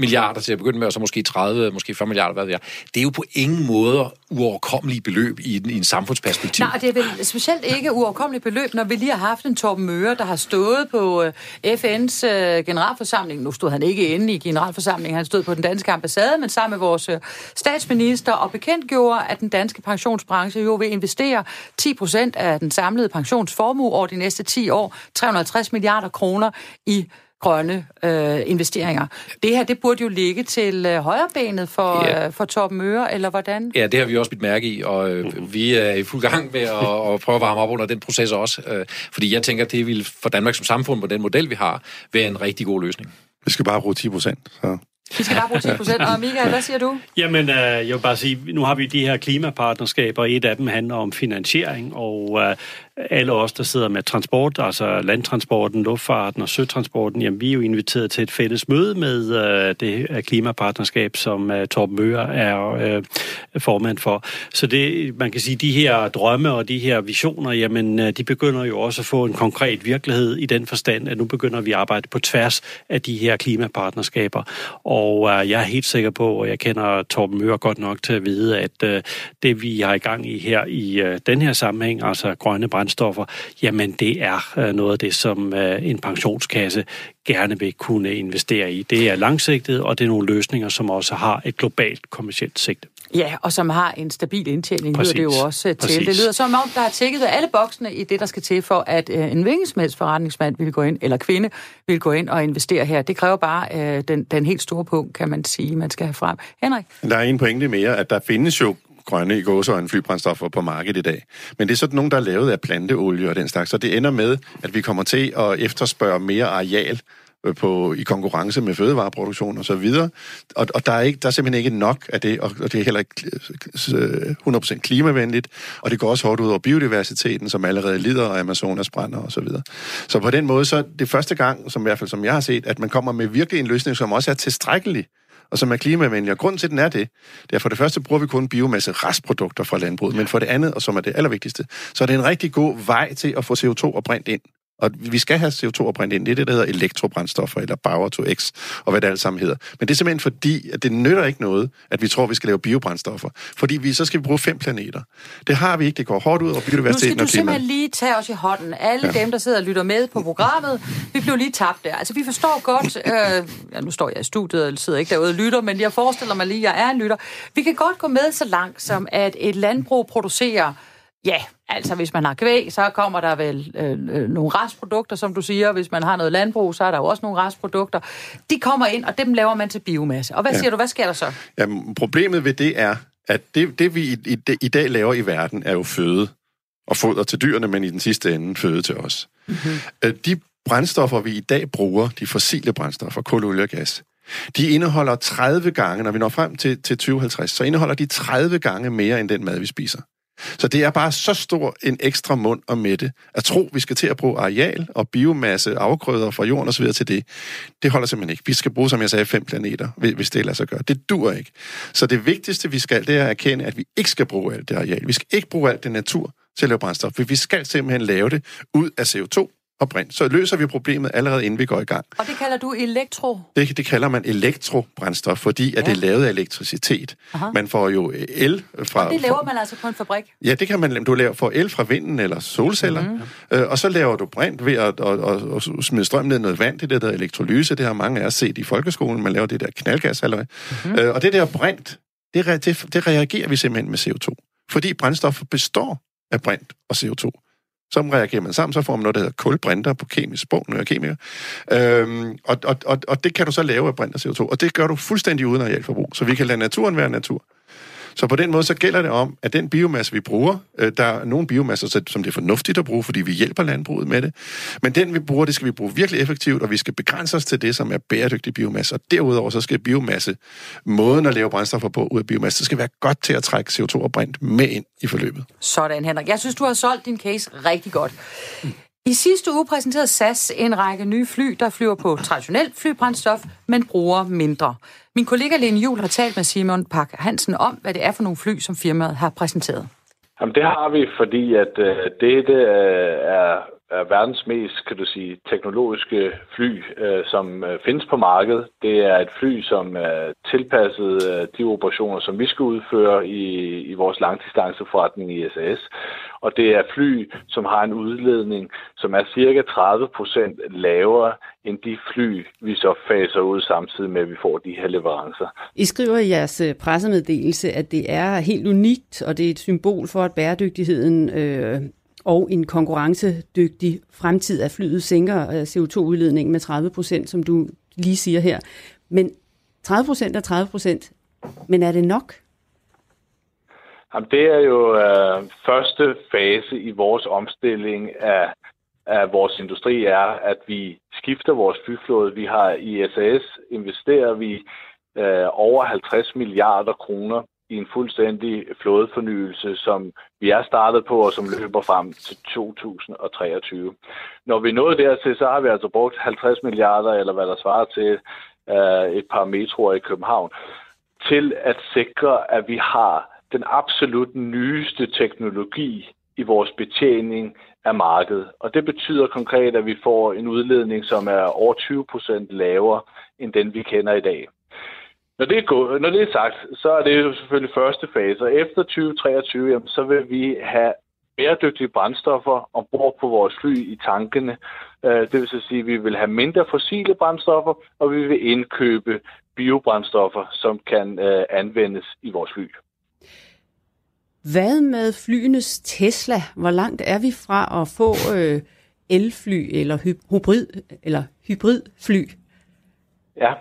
milliarder til at begynde med, og så måske 30, måske 40 milliarder, hvad det er. Det er jo på ingen måde uoverkommelige beløb i en, i en samfundsperspektiv. Nej, det er vel specielt ikke uoverkommelige beløb, når vi lige har haft en Torben Møre, der har stået på øh, FN's øh, generalforsamling. Nu stod han ikke inde i generalforsamlingen, han stod på den danske ambassade, men sammen med vores øh, statsminister og bekendtgjorde, at den danske pensionsbranche jo vil investere 10 procent af den samlede pensionsformue over de næste 10 år, 350 milliarder kroner i grønne øh, investeringer. Det her, det burde jo ligge til øh, højrebenet for, ja. øh, for Torben Møre, eller hvordan? Ja, det har vi også bidt mærke i, og øh, vi er i fuld gang med at, at prøve at varme op under den proces også. Øh, fordi jeg tænker, det vil for Danmark som samfund, på den model, vi har, være en rigtig god løsning. Vi skal bare bruge 10 procent, så... Vi skal bare bruge 10 procent. Og Michael, hvad siger du? Jamen, øh, jeg vil bare sige, nu har vi de her klimapartnerskaber, og et af dem handler om finansiering, og øh, alle os, der sidder med transport, altså landtransporten, luftfarten og søtransporten, jamen vi er jo inviteret til et fælles møde med øh, det klimapartnerskab, som øh, Torben Møre er øh, formand for. Så det, man kan sige, de her drømme og de her visioner, jamen øh, de begynder jo også at få en konkret virkelighed i den forstand, at nu begynder vi at arbejde på tværs af de her klimapartnerskaber. Og øh, jeg er helt sikker på, og jeg kender Torben Møre godt nok til at vide, at øh, det vi har i gang i her i øh, den her sammenhæng, altså grønne brændstoffer, jamen det er øh, noget af det, som øh, en pensionskasse gerne vil kunne investere i. Det er langsigtet, og det er nogle løsninger, som også har et globalt kommersielt sigte. Ja, og som har en stabil indtjening, Præcis. lyder det jo også til. Præcis. Det lyder som om, der er tækket alle boksene i det, der skal til for, at øh, en hvilken forretningsmand vil gå ind, eller kvinde vil gå ind og investere her. Det kræver bare øh, den, den helt store punkt, kan man sige, man skal have frem. Henrik? Der er en pointe mere, at der findes jo grønne i gåsøjne flybrændstoffer på markedet i dag. Men det er sådan nogen, der er lavet af planteolie og den slags, så det ender med, at vi kommer til at efterspørge mere areal øh, på, i konkurrence med fødevareproduktion og så videre. Og, og der, er ikke, der er simpelthen ikke nok af det, og, og det er heller ikke øh, øh, 100% klimavenligt, og det går også hårdt ud over biodiversiteten, som allerede lider af Amazonas brænder og så videre. Så på den måde, så er det første gang, som i hvert fald som jeg har set, at man kommer med virkelig en løsning, som også er tilstrækkelig og som er klimavenlig. Og grunden til, at den er det, det er for det første bruger vi kun biomasse restprodukter fra landbruget, men for det andet, og som er det allervigtigste, så er det en rigtig god vej til at få CO2 oprindt ind. Og vi skal have CO2 og brændt ind. Det er det, der hedder elektrobrændstoffer, eller Power to X, og hvad det alt sammen hedder. Men det er simpelthen fordi, at det nytter ikke noget, at vi tror, at vi skal lave biobrændstoffer. Fordi vi, så skal vi bruge fem planeter. Det har vi ikke. Det går hårdt ud over biodiversiteten Nu skal du simpelthen lige tage os i hånden. Alle ja. dem, der sidder og lytter med på programmet, vi blev lige tabt der. Altså, vi forstår godt... Øh, ja, nu står jeg i studiet og sidder ikke derude og lytter, men jeg forestiller mig lige, at jeg er en lytter. Vi kan godt gå med så langt, som at et landbrug producerer Ja, altså hvis man har kvæg, så kommer der vel øh, øh, nogle restprodukter, som du siger. Hvis man har noget landbrug, så er der jo også nogle restprodukter. De kommer ind, og dem laver man til biomasse. Og hvad ja. siger du, hvad sker der så? Jamen, problemet ved det er, at det, det vi i, i, i dag laver i verden, er jo føde og foder til dyrene, men i den sidste ende føde til os. Mm-hmm. De brændstoffer, vi i dag bruger, de fossile brændstoffer, kul, olie og gas, De indeholder 30 gange, når vi når frem til, til 2050, så indeholder de 30 gange mere end den mad, vi spiser. Så det er bare så stor en ekstra mund og mætte. At tro, vi skal til at bruge areal og biomasse, afgrøder fra jorden osv. til det, det holder simpelthen ikke. Vi skal bruge, som jeg sagde, fem planeter, hvis det lader sig gøre. Det dur ikke. Så det vigtigste, vi skal, det er at erkende, at vi ikke skal bruge alt det areal. Vi skal ikke bruge alt det natur til at lave brændstof. Vi skal simpelthen lave det ud af CO2, og brint. Så løser vi problemet allerede inden vi går i gang. Og det kalder du elektro? Det, det kalder man elektrobrændstof, fordi ja. at det er lavet af elektricitet. Aha. Man får jo el fra... Og det laver man altså på en fabrik? Ja, det kan man. Du laver, får el fra vinden eller solceller, mm. øh, og så laver du brint ved at og, og, og smide strøm ned i noget vand. Det der, der er elektrolyse, det har mange af os set i folkeskolen. Man laver det der knaldgas, eller mm. øh, Og det der brint, det, det, det reagerer vi simpelthen med CO2. Fordi brændstof består af brint og CO2. Så reagerer man sammen, så får man noget, der hedder kulbrinter på kemisk sprog, når jeg er kemiker. Øhm, og, og, og, og det kan du så lave af brint og CO2, og det gør du fuldstændig uden arealforbrug. Så vi kan lade naturen være natur. Så på den måde, så gælder det om, at den biomasse, vi bruger, øh, der er nogle biomasser, som det er fornuftigt at bruge, fordi vi hjælper landbruget med det. Men den, vi bruger, det skal vi bruge virkelig effektivt, og vi skal begrænse os til det, som er bæredygtig biomasse. Og derudover, så skal biomasse, måden at lave brændstoffer på ud af biomasse, det skal være godt til at trække CO2 og brint med ind i forløbet. Sådan, Henrik. Jeg synes, du har solgt din case rigtig godt. I sidste uge præsenterede SAS en række nye fly, der flyver på traditionelt flybrændstof, men bruger mindre. Min kollega Lene Jul har talt med Simon Pak Hansen om, hvad det er for nogle fly, som firmaet har præsenteret. Jamen, det har vi, fordi at øh, det, det øh, er, er verdens mest, kan du sige, teknologiske fly, øh, som øh, findes på markedet. Det er et fly, som er tilpasset øh, de operationer, som vi skal udføre i, i vores langdistanceforretning i SAS og det er fly, som har en udledning, som er cirka 30 procent lavere end de fly, vi så faser ud samtidig med, at vi får de her leverancer. I skriver i jeres øh, pressemeddelelse, at det er helt unikt, og det er et symbol for, at bæredygtigheden øh, og en konkurrencedygtig fremtid af flyet sænker øh, CO2-udledningen med 30 procent, som du lige siger her. Men 30 procent er 30 procent, men er det nok? Jamen, det er jo øh, første fase i vores omstilling af, af vores industri er, at vi skifter vores flyflåde. Vi har i SAS investerer vi øh, over 50 milliarder kroner i en fuldstændig flådefornyelse, som vi er startet på, og som løber frem til 2023. Når vi nåede dertil, så har vi altså brugt 50 milliarder, eller hvad der svarer til øh, et par metroer i København, til at sikre, at vi har den absolut nyeste teknologi i vores betjening af markedet. Og det betyder konkret, at vi får en udledning, som er over 20 procent lavere end den, vi kender i dag. Når det, er gået, når det er sagt, så er det jo selvfølgelig første fase. Og efter 2023, jamen, så vil vi have bæredygtige brændstoffer ombord på vores fly i tankene. Øh, det vil så sige, at vi vil have mindre fossile brændstoffer, og vi vil indkøbe biobrændstoffer, som kan øh, anvendes i vores fly. Hvad med flyenes Tesla? Hvor langt er vi fra at få øh, elfly eller hybrid eller hybridfly? Ja,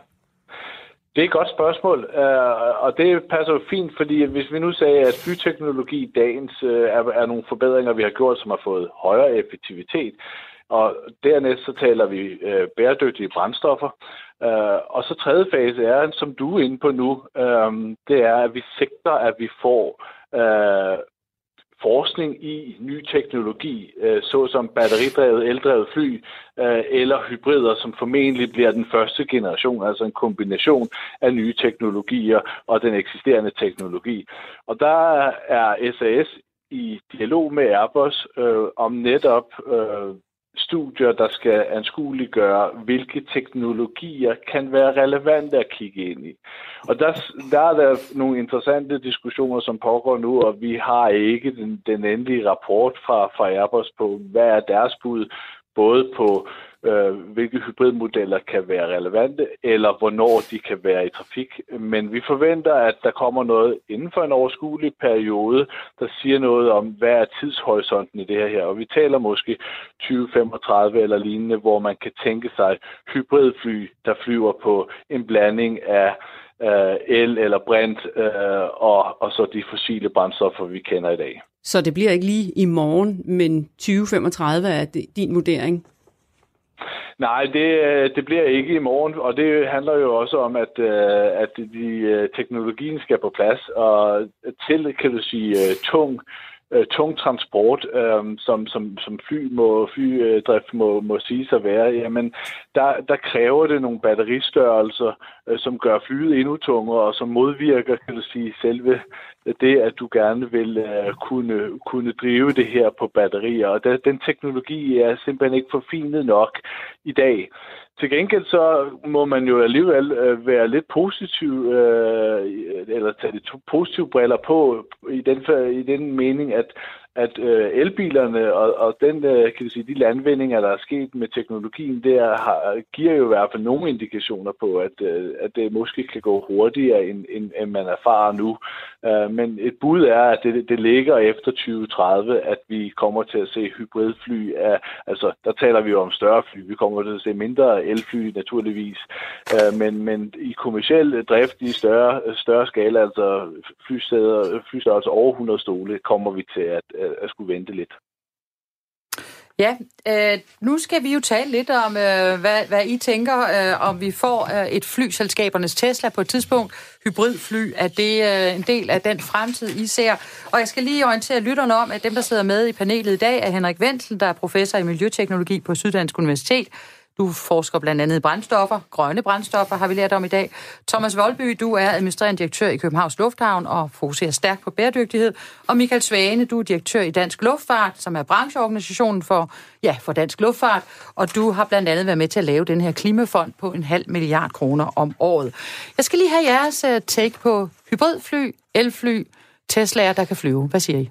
det er et godt spørgsmål, øh, og det passer jo fint, fordi hvis vi nu sagde, at byteknologi i dagens øh, er, er nogle forbedringer, vi har gjort, som har fået højere effektivitet, og dernæst så taler vi øh, bæredygtige brændstoffer, uh, og så tredje fase er, som du er inde på nu, uh, det er, at vi sigter, at vi får øh, forskning i ny teknologi, øh, såsom batteridrevet, eldrevet fly øh, eller hybrider, som formentlig bliver den første generation, altså en kombination af nye teknologier og den eksisterende teknologi. Og der er SAS i dialog med Airbus øh, om netop øh, studier, der skal anskueliggøre, hvilke teknologier kan være relevante at kigge ind i. Og der, der er der nogle interessante diskussioner, som pågår nu, og vi har ikke den, den endelige rapport fra, fra Airbus på, hvad er deres bud, både på øh, hvilke hybridmodeller kan være relevante, eller hvornår de kan være i trafik. Men vi forventer, at der kommer noget inden for en overskuelig periode, der siger noget om, hvad er tidshorisonten i det her her. Og vi taler måske 2035 eller lignende, hvor man kan tænke sig hybridfly, der flyver på en blanding af øh, el eller brint, øh, og, og så de fossile brændstoffer, vi kender i dag. Så det bliver ikke lige i morgen, men 2035 er det din vurdering? Nej, det, øh, det bliver ikke i morgen, og det handler jo også om, at, øh, at de, øh, teknologien skal på plads, og til, kan du sige, tung øh, tung transport, øh, som, som, som fly må, flydrift må, må sige sig være, jamen der, der kræver det nogle batteristørrelser, øh, som gør flyet endnu tungere, og som modvirker, kan du sige, selve det, at du gerne vil øh, kunne, kunne drive det her på batterier. Og der, den teknologi er simpelthen ikke forfinet nok i dag. Til gengæld så må man jo alligevel øh, være lidt positiv, øh, eller tage de positive briller på, i den, i den mening, at at øh, elbilerne og, og den, øh, kan vi sige, de landvindinger, der er sket med teknologien, der har, giver jo i hvert fald nogle indikationer på, at, øh, at det måske kan gå hurtigere, end, end, end man erfarer nu. Øh, men et bud er, at det, det ligger efter 2030, at vi kommer til at se hybridfly. Af, altså, der taler vi jo om større fly. Vi kommer til at se mindre elfly, naturligvis. Øh, men, men i kommersiel drift i større, større skala, altså flysteder, flystørrelse over 100 stole, kommer vi til at Øh, at skulle vente lidt. Ja, øh, nu skal vi jo tale lidt om, øh, hvad, hvad I tænker, øh, om vi får øh, et flyselskabernes Tesla på et tidspunkt. Hybridfly, er det øh, en del af den fremtid, I ser? Og jeg skal lige orientere lytterne om, at dem, der sidder med i panelet i dag, er Henrik Wenzel, der er professor i miljøteknologi på Syddansk Universitet, du forsker blandt andet i brændstoffer, grønne brændstoffer har vi lært om i dag. Thomas Voldby, du er administrerende direktør i Københavns Lufthavn og fokuserer stærkt på bæredygtighed. Og Michael Svane, du er direktør i Dansk Luftfart, som er brancheorganisationen for, ja, for dansk luftfart. Og du har blandt andet været med til at lave den her klimafond på en halv milliard kroner om året. Jeg skal lige have jeres øh, take på hybridfly, elfly, Tesla'er, der kan flyve. Hvad siger I?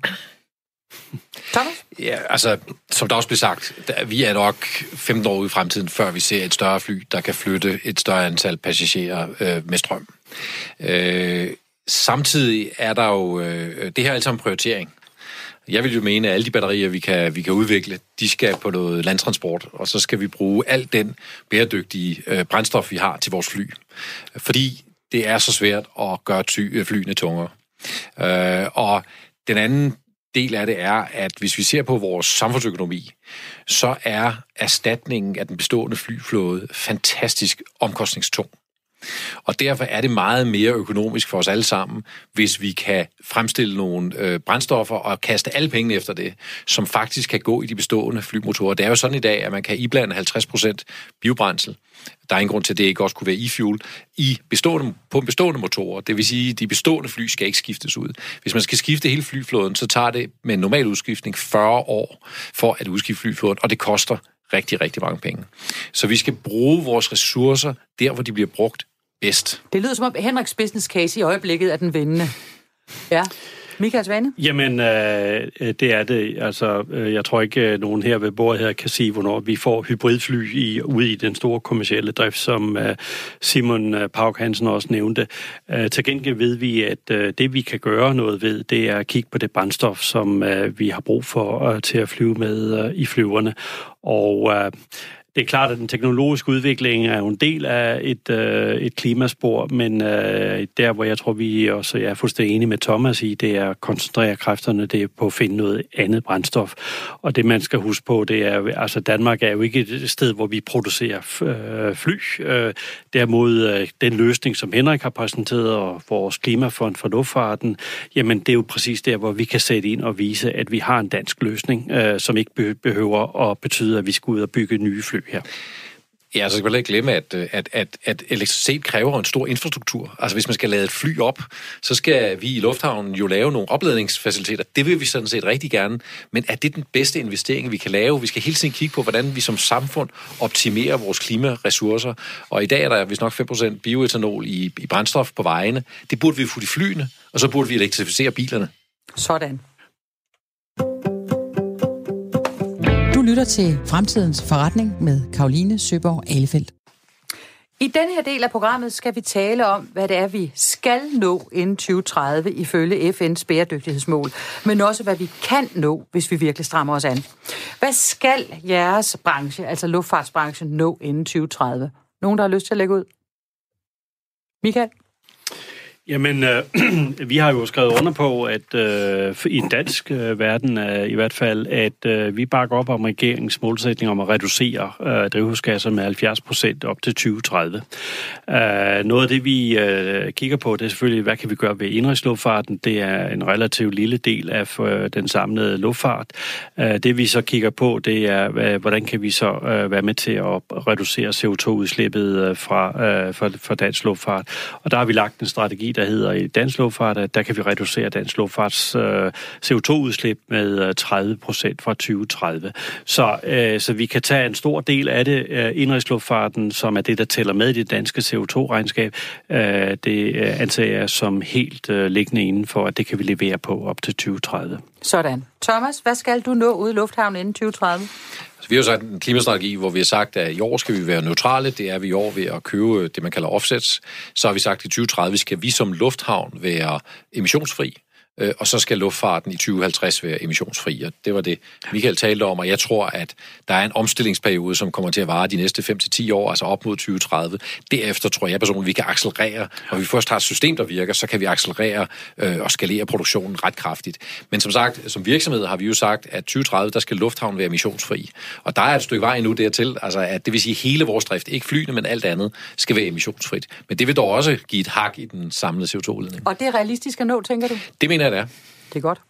Thomas? Ja, altså, som der også blev sagt, der, vi er nok 15 år ude i fremtiden, før vi ser et større fly, der kan flytte et større antal passagerer øh, med strøm. Øh, samtidig er der jo, øh, det her er altså en prioritering. Jeg vil jo mene, at alle de batterier, vi kan, vi kan udvikle, de skal på noget landtransport, og så skal vi bruge al den bæredygtige øh, brændstof, vi har til vores fly. Fordi det er så svært at gøre ty, flyene tungere. Øh, og den anden del af det er, at hvis vi ser på vores samfundsøkonomi, så er erstatningen af den bestående flyflåde fantastisk omkostningstung. Og derfor er det meget mere økonomisk for os alle sammen, hvis vi kan fremstille nogle øh, brændstoffer og kaste alle pengene efter det, som faktisk kan gå i de bestående flymotorer. Det er jo sådan i dag, at man kan iblande 50% biobrændsel. Der er ingen grund til, at det ikke også kunne være e-fuel i bestående, på bestående motorer. Det vil sige, at de bestående fly skal ikke skiftes ud. Hvis man skal skifte hele flyflåden, så tager det med en normal udskiftning 40 år for at udskifte flyflåden, og det koster rigtig, rigtig mange penge. Så vi skal bruge vores ressourcer der, hvor de bliver brugt bedst. Det lyder som om Henriks business case i øjeblikket er den vindende. Ja. Michael Svane? Jamen, øh, det er det. Altså, øh, jeg tror ikke, øh, nogen her ved bordet her kan sige, hvornår vi får hybridfly i, ude i den store kommercielle drift, som øh, Simon øh, Pauk Hansen også nævnte. Øh, til gengæld ved vi, at øh, det vi kan gøre noget ved, det er at kigge på det brændstof, som øh, vi har brug for øh, til at flyve med øh, i flyverne. Og øh, det er klart, at den teknologiske udvikling er jo en del af et, øh, et klimaspor, men øh, der, hvor jeg tror, vi også er fuldstændig enige med Thomas i, det er at koncentrere kræfterne det er på at finde noget andet brændstof. Og det, man skal huske på, det er, altså Danmark er jo ikke et sted, hvor vi producerer øh, fly. Øh, derimod øh, den løsning, som Henrik har præsenteret, og vores klimafond for luftfarten, jamen det er jo præcis der, hvor vi kan sætte ind og vise, at vi har en dansk løsning, øh, som ikke behøver at betyde, at vi skal ud og bygge nye fly her. Ja, så skal man ikke glemme, at, øh, at, at, at elektricitet kræver en stor infrastruktur. Altså hvis man skal lade et fly op, så skal vi i lufthavnen jo lave nogle opladningsfaciliteter. Det vil vi sådan set rigtig gerne. Men er det den bedste investering, vi kan lave? Vi skal hele tiden kigge på, hvordan vi som samfund optimerer vores klimaressourcer. Og i dag er der vist nok 5% bioetanol i, i brændstof på vejene. Det burde vi få i flyene, og så burde vi elektrificere bilerne. Sådan. Lytter til Fremtidens Forretning med Karoline Søborg Alefeldt. I denne her del af programmet skal vi tale om, hvad det er, vi skal nå inden 2030 ifølge FN's bæredygtighedsmål, men også hvad vi kan nå, hvis vi virkelig strammer os an. Hvad skal jeres branche, altså luftfartsbranchen, nå inden 2030? Nogen, der har lyst til at lægge ud? Michael? Jamen, øh, [clears throat] vi har jo skrevet under på, at øh, i dansk øh, verden øh, i hvert fald, at øh, vi bakker op om regeringens målsætning om at reducere øh, drivhusgasser med 70 procent op til 2030. Øh, noget af det, vi øh, kigger på, det er selvfølgelig, hvad kan vi gøre ved indrigsluftfarten? Det er en relativt lille del af øh, den samlede luftfart. Øh, det vi så kigger på, det er, øh, hvordan kan vi så øh, være med til at reducere CO2-udslippet øh, fra, øh, fra, fra dansk luftfart. Og der har vi lagt en strategi, der hedder i dansk luftfart, at der kan vi reducere dansk luftfarts øh, CO2-udslip med øh, 30 procent fra 2030. Så, øh, så vi kan tage en stor del af det, øh, indrigsluftfarten, som er det, der tæller med i det danske CO2-regnskab, øh, det øh, anser jeg som helt øh, liggende inden for, at det kan vi levere på op til 2030. Sådan. Thomas, hvad skal du nå ude i lufthavnen inden 2030? Vi har jo sagt en klimastrategi, hvor vi har sagt, at i år skal vi være neutrale. Det er vi i år ved at købe øh, det, man kalder offsets. Så har vi sagt, at i 2030 skal vi som lufthavn være emissionsfri øh, og så skal luftfarten i 2050 være emissionsfri. Og det var det, Michael talte om, og jeg tror, at der er en omstillingsperiode, som kommer til at vare de næste 5-10 år, altså op mod 2030. Derefter tror jeg personligt, vi kan accelerere, og vi først har et system, der virker, så kan vi accelerere øh, og skalere produktionen ret kraftigt. Men som sagt, som virksomhed har vi jo sagt, at 2030, der skal lufthavnen være emissionsfri. Og der er et stykke vej endnu dertil, altså at det vil sige, at hele vores drift, ikke flyene, men alt andet, skal være emissionsfrit. Men det vil dog også give et hak i den samlede CO2-udledning. Og det er realistisk at nå, tænker du? Det mener jeg, det er. Det er godt.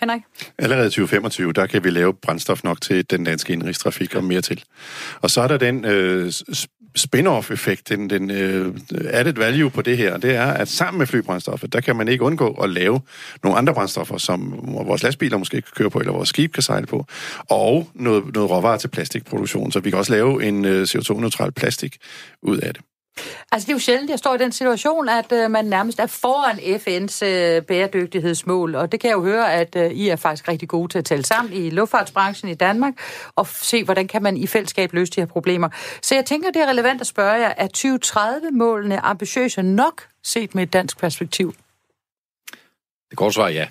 Henrik? Allerede 2025, der kan vi lave brændstof nok til den danske indrigstrafik og mere til. Og så er der den øh, spin-off-effekt, den, den øh, added value på det her, det er, at sammen med flybrændstoffet, der kan man ikke undgå at lave nogle andre brændstoffer, som vores lastbiler måske kan køre på, eller vores skib kan sejle på, og noget, noget råvarer til plastikproduktion, så vi kan også lave en øh, CO2-neutral plastik ud af det. Altså, det er jo sjældent, jeg står i den situation, at øh, man nærmest er foran FN's øh, bæredygtighedsmål, og det kan jeg jo høre, at øh, I er faktisk rigtig gode til at tale sammen i luftfartsbranchen i Danmark, og se, hvordan kan man i fællesskab løse de her problemer. Så jeg tænker, det er relevant at spørge jer, er 2030-målene ambitiøse nok set med et dansk perspektiv? Det korte svar er ja.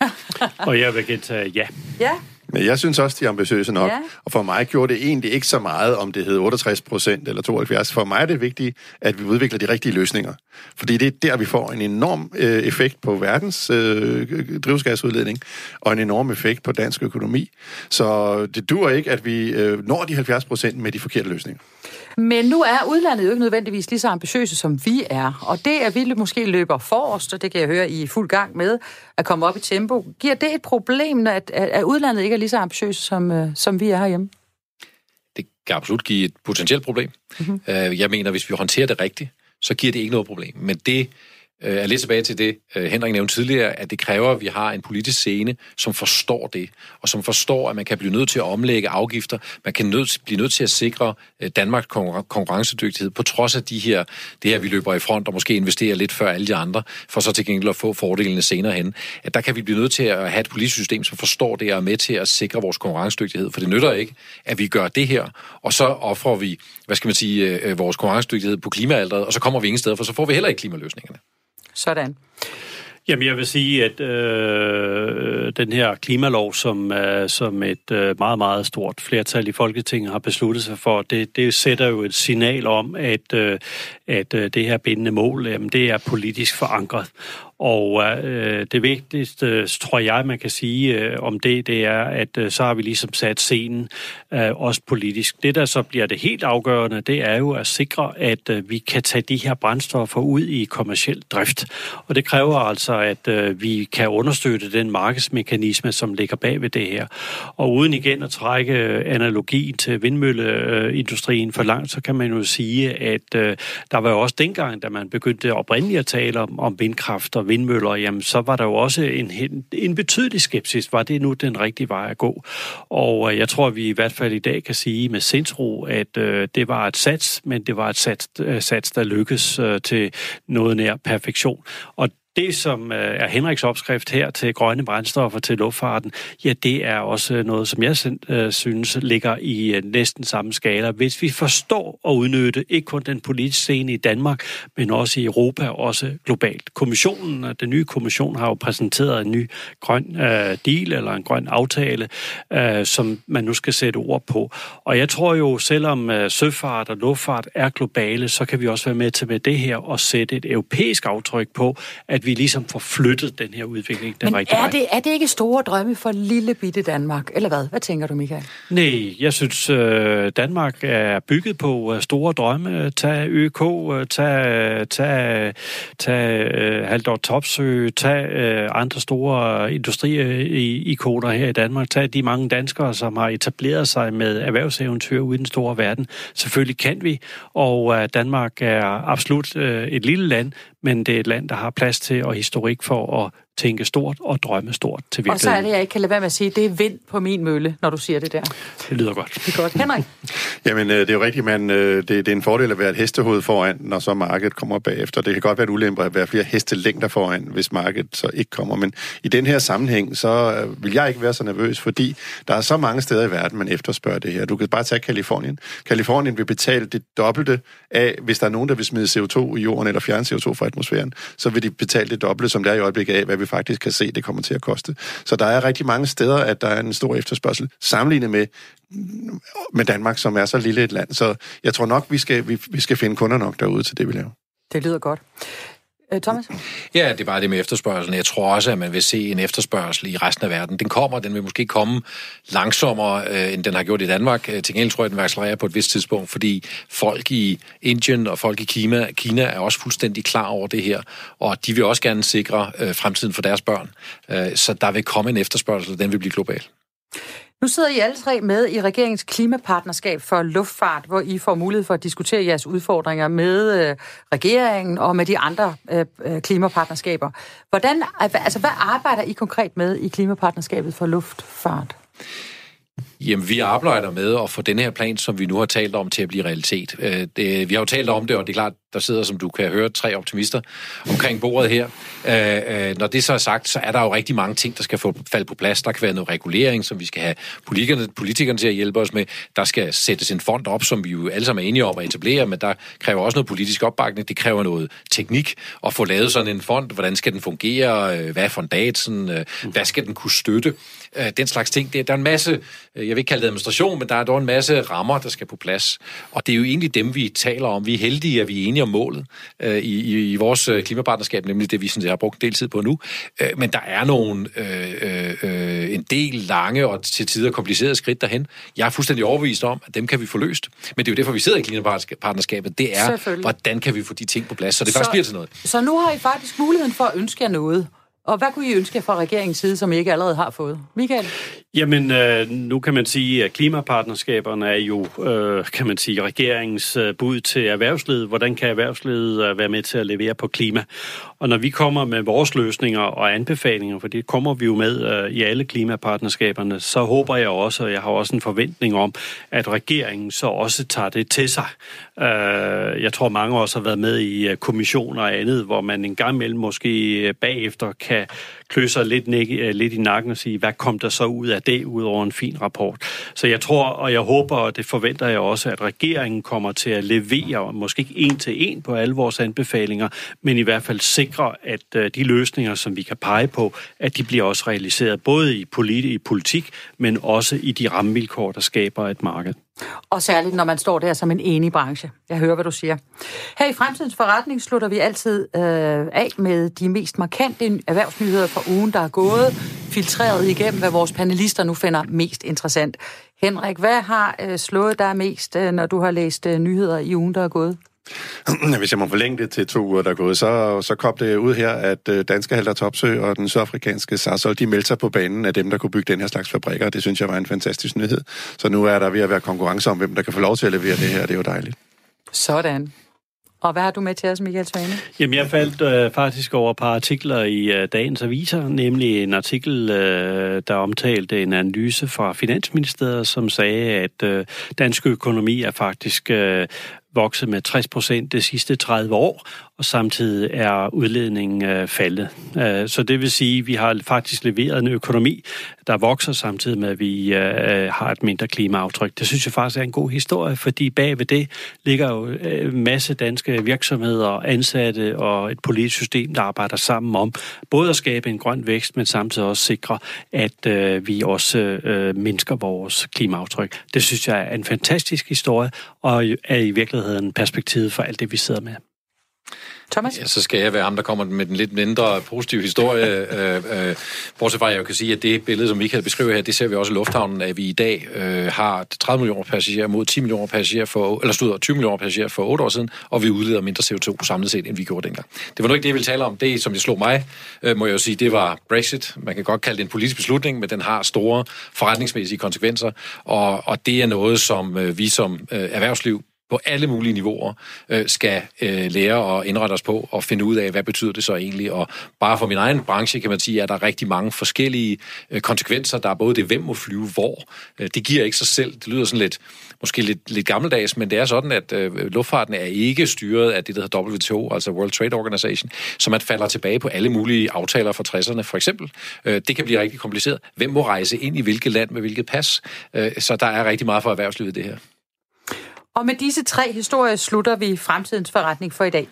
[laughs] og jeg vil gentage ja. Ja, men jeg synes også, de er ambitiøse nok. Ja. Og for mig gjorde det egentlig ikke så meget, om det hed 68 procent eller 72. For mig er det vigtigt, at vi udvikler de rigtige løsninger. Fordi det er der, vi får en enorm øh, effekt på verdens øh, drivhusgasudledning, og en enorm effekt på dansk økonomi. Så det dur ikke, at vi øh, når de 70 procent med de forkerte løsninger. Men nu er udlandet jo ikke nødvendigvis lige så ambitiøse, som vi er. Og det, at vi måske løber forrest, og det kan jeg høre, I er fuld gang med, at komme op i tempo, giver det et problem, at, at udlandet ikke er lige så ambitiøse, som, øh, som vi er herhjemme? Det kan absolut give et potentielt problem. Mm-hmm. Jeg mener, hvis vi håndterer det rigtigt, så giver det ikke noget problem. Men det, øh, er lidt tilbage til det, øh, Henrik nævnte tidligere, at det kræver, at vi har en politisk scene, som forstår det, og som forstår, at man kan blive nødt til at omlægge afgifter, man kan nødt, blive nødt til at sikre øh, Danmarks konkurrencedygtighed, på trods af de her, det her, vi løber i front og måske investerer lidt før alle de andre, for så til gengæld at få fordelene senere hen. At der kan vi blive nødt til at have et politisk system, som forstår det og er med til at sikre vores konkurrencedygtighed, for det nytter ikke, at vi gør det her, og så offrer vi, hvad skal man sige, øh, øh vores konkurrencedygtighed på klimaalderet, og så kommer vi ingen steder, for så får vi heller ikke klimaløsningerne. Sådan. Jamen, jeg vil sige, at øh, den her klimalov, som, øh, som et øh, meget, meget stort flertal i Folketinget har besluttet sig for, det, det sætter jo et signal om, at, øh, at øh, det her bindende mål, jamen, det er politisk forankret. Og øh, det vigtigste, øh, tror jeg, man kan sige øh, om det, det er, at øh, så har vi ligesom sat scenen øh, også politisk. Det, der så bliver det helt afgørende, det er jo at sikre, at øh, vi kan tage de her brændstoffer ud i kommersiel drift. Og det kræver altså, at øh, vi kan understøtte den markedsmekanisme, som ligger bag ved det her. Og uden igen at trække øh, analogien til vindmølleindustrien for langt, så kan man jo sige, at øh, der var jo også dengang, da man begyndte oprindeligt at tale om, om vindkraft og vindmøller, jamen så var der jo også en, en betydelig skepsis. Var det nu den rigtige vej at gå? Og øh, jeg tror, vi i hvert fald i dag kan sige med sindsro, at øh, det var et sats, men det var et sats, øh, sats der lykkedes øh, til noget nær perfektion. Og det, som øh, er Henriks opskrift her til grønne brændstoffer til luftfarten, ja, det er også øh, noget, som jeg øh, synes ligger i næsten samme skala. Hvis vi forstår at udnytte ikke kun den politiske scene i Danmark, men også i Europa, også globalt. Kommissionen, den nye kommission har jo præsenteret en ny grøn øh, deal, eller en grøn aftale, øh, som man nu skal sætte ord på. Og jeg tror jo, selvom øh, søfart og luftfart er globale, så kan vi også være med til med det her og sætte et europæisk aftryk på, at vi ligesom får flyttet den her udvikling den Men rigtige er det, er det ikke store drømme for lille bitte Danmark, eller hvad? Hvad tænker du, Michael? Nej, jeg synes, øh, Danmark er bygget på øh, store drømme. Tag ØK, øh, tag, tag, tag Haldor Topsø, tag andre store industriikoner her i Danmark. Tag de mange danskere, som har etableret sig med erhvervseventyr ude i den store verden. Selvfølgelig kan vi, og Danmark er absolut et lille land, men det er et land, der har plads til og historik for at tænke stort og drømme stort til virkeligheden. Og så er det, jeg ikke kan lade være med at sige, det er vind på min mølle, når du siger det der. Det lyder godt. Det er godt. Henrik? [laughs] Jamen, øh, det er jo rigtigt, man, øh, det, det er en fordel at være et hestehoved foran, når så markedet kommer bagefter. Det kan godt være et ulempe at være flere hestelængder foran, hvis markedet så ikke kommer. Men i den her sammenhæng, så øh, vil jeg ikke være så nervøs, fordi der er så mange steder i verden, man efterspørger det her. Du kan bare tage Kalifornien. Kalifornien vil betale det dobbelte af, hvis der er nogen, der vil smide CO2 i jorden eller fjerne CO2 fra atmosfæren, så vil de betale det dobbelte, som det er i øjeblikket af, hvad vi faktisk kan se, det kommer til at koste. Så der er rigtig mange steder, at der er en stor efterspørgsel, sammenlignet med, med Danmark, som er så lille et land. Så jeg tror nok, vi skal, vi, vi skal finde kunder nok derude til det, vi laver. Det lyder godt. Øh, Thomas? Ja, det er bare det med efterspørgselen. Jeg tror også, at man vil se en efterspørgsel i resten af verden. Den kommer, den vil måske komme langsommere, øh, end den har gjort i Danmark. Øh, til gengæld tror jeg, den vil accelerere på et vist tidspunkt, fordi folk i Indien og folk i Kina, Kina er også fuldstændig klar over det her, og de vil også gerne sikre øh, fremtiden for deres børn. Øh, så der vil komme en efterspørgsel, og den vil blive global. Nu sidder I alle tre med i regeringens klimapartnerskab for luftfart, hvor I får mulighed for at diskutere jeres udfordringer med øh, regeringen og med de andre øh, øh klimapartnerskaber. Hvordan, altså, hvad arbejder I konkret med i klimapartnerskabet for luftfart? Jamen, vi arbejder med at få den her plan, som vi nu har talt om, til at blive realitet. Øh, det, vi har jo talt om det, og det er klart, der sidder, som du kan høre, tre optimister omkring bordet her. Øh, øh, når det så er sagt, så er der jo rigtig mange ting, der skal få falde på plads. Der kan være noget regulering, som vi skal have politikerne, politikerne til at hjælpe os med. Der skal sættes en fond op, som vi jo alle sammen er enige om at etablere, men der kræver også noget politisk opbakning. Det kræver noget teknik at få lavet sådan en fond. Hvordan skal den fungere? Øh, hvad er fondatsen? Øh, hvad skal den kunne støtte? Øh, den slags ting. Der er en masse, jeg vil ikke kalde det administration, men der er dog en masse rammer, der skal på plads. Og det er jo egentlig dem, vi taler om. Vi er heldige, at vi er enige om målet øh, i, i, i vores øh, klimapartnerskab, nemlig det, vi sådan, har brugt en del tid på nu. Øh, men der er nogle, øh, øh, øh, en del lange og til tider komplicerede skridt derhen. Jeg er fuldstændig overbevist om, at dem kan vi få løst. Men det er jo derfor, vi sidder i klimapartnerskabet. Det er, hvordan kan vi få de ting på plads, så det så, faktisk bliver til noget. Så nu har I faktisk muligheden for at ønske jer noget. Og hvad kunne I ønske fra regeringens side, som I ikke allerede har fået? Michael? Jamen, øh, nu kan man sige, at klimapartnerskaberne er jo, øh, kan man sige, regeringens øh, bud til erhvervslivet. Hvordan kan erhvervslivet øh, være med til at levere på klima? Og når vi kommer med vores løsninger og anbefalinger, for det kommer vi jo med øh, i alle klimapartnerskaberne, så håber jeg også, og jeg har også en forventning om, at regeringen så også tager det til sig. Øh, jeg tror, mange også har været med i øh, kommissioner og andet, hvor man en gang imellem måske øh, bagefter kan klø sig lidt, øh, lidt i nakken og sige, hvad kom der så ud af det, ud over en fin rapport. Så jeg tror, og jeg håber, og det forventer jeg også, at regeringen kommer til at levere, måske ikke en til en på alle vores anbefalinger, men i hvert fald sikre, at de løsninger, som vi kan pege på, at de bliver også realiseret, både i, politi- i politik, men også i de rammevilkår, der skaber et marked. Og særligt, når man står der som en enig branche. Jeg hører, hvad du siger. Her i Fremtidens Forretning slutter vi altid øh, af med de mest markante erhvervsnyheder fra ugen, der er gået, filtreret igennem, hvad vores panelister nu finder mest interessant. Henrik, hvad har øh, slået dig mest, øh, når du har læst øh, nyheder i ugen, der er gået? [clears throat] Hvis jeg må forlænge det til to uger, der er gået, så, så kom det ud her, at øh, danske Halter Topsø og den sydafrikanske Sarsol, de meldte sig på banen af dem, der kunne bygge den her slags fabrikker. Det synes jeg var en fantastisk nyhed. Så nu er der ved at være konkurrence om, hvem der kan få lov til at levere det her. Det er jo dejligt. Sådan. Og hvad har du med til os, Michael Svane? Jamen, jeg faldt øh, faktisk over et par artikler i øh, dagens aviser, nemlig en artikel, øh, der omtalte en analyse fra Finansministeriet, som sagde, at øh, dansk økonomi er faktisk øh, vokset med 60 procent de sidste 30 år, og samtidig er udledningen øh, faldet. Øh, så det vil sige, at vi har faktisk leveret en økonomi, der vokser samtidig med, at vi øh, har et mindre klimaaftryk. Det synes jeg faktisk er en god historie, fordi bag ved det ligger jo en masse danske virksomheder, ansatte og et politisk system, der arbejder sammen om både at skabe en grøn vækst, men samtidig også sikre, at øh, vi også øh, mindsker vores klimaaftryk. Det synes jeg er en fantastisk historie, og er i virkeligheden perspektivet for alt det, vi sidder med. Thomas? Ja, så skal jeg være ham, der kommer med den lidt mindre positive historie. [laughs] øh, øh, bortset fra, at jeg kan sige, at det billede, som vi kan beskrive her, det ser vi også i lufthavnen, at vi i dag øh, har 30 millioner passagerer mod 10 millioner passagerer for, eller stod 20 millioner passagerer for 8 år siden, og vi udleder mindre CO2 samlet set, end vi gjorde dengang. Det var nu ikke det, jeg ville tale om. Det, som det slog mig, øh, må jeg jo sige, det var Brexit. Man kan godt kalde det en politisk beslutning, men den har store forretningsmæssige konsekvenser, og, og det er noget, som øh, vi som øh, erhvervsliv på alle mulige niveauer øh, skal øh, lære og indrette os på og finde ud af, hvad betyder det så egentlig. Og bare for min egen branche kan man sige, at der er rigtig mange forskellige øh, konsekvenser. Der er både det, hvem må flyve hvor. Øh, det giver ikke sig selv. Det lyder sådan lidt, måske lidt, lidt gammeldags, men det er sådan, at øh, luftfarten er ikke styret af det, der hedder WTO, altså World Trade Organization, som man falder tilbage på alle mulige aftaler fra 60'erne, for eksempel. Øh, det kan blive rigtig kompliceret. Hvem må rejse ind i hvilket land med hvilket pas? Øh, så der er rigtig meget for erhvervslivet det her. Og med disse tre historier slutter vi fremtidens forretning for i dag.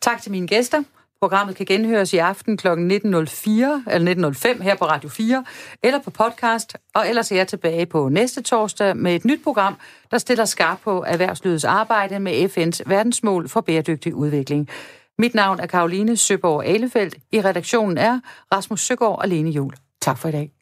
Tak til mine gæster. Programmet kan genhøres i aften kl. 19.04 eller 19.05 her på Radio 4 eller på podcast, og ellers er jeg tilbage på næste torsdag med et nyt program, der stiller skarp på erhvervslivets arbejde med FN's verdensmål for bæredygtig udvikling. Mit navn er Karoline Søborg Alefeldt. I redaktionen er Rasmus Søgaard og Lene Jul. Tak for i dag.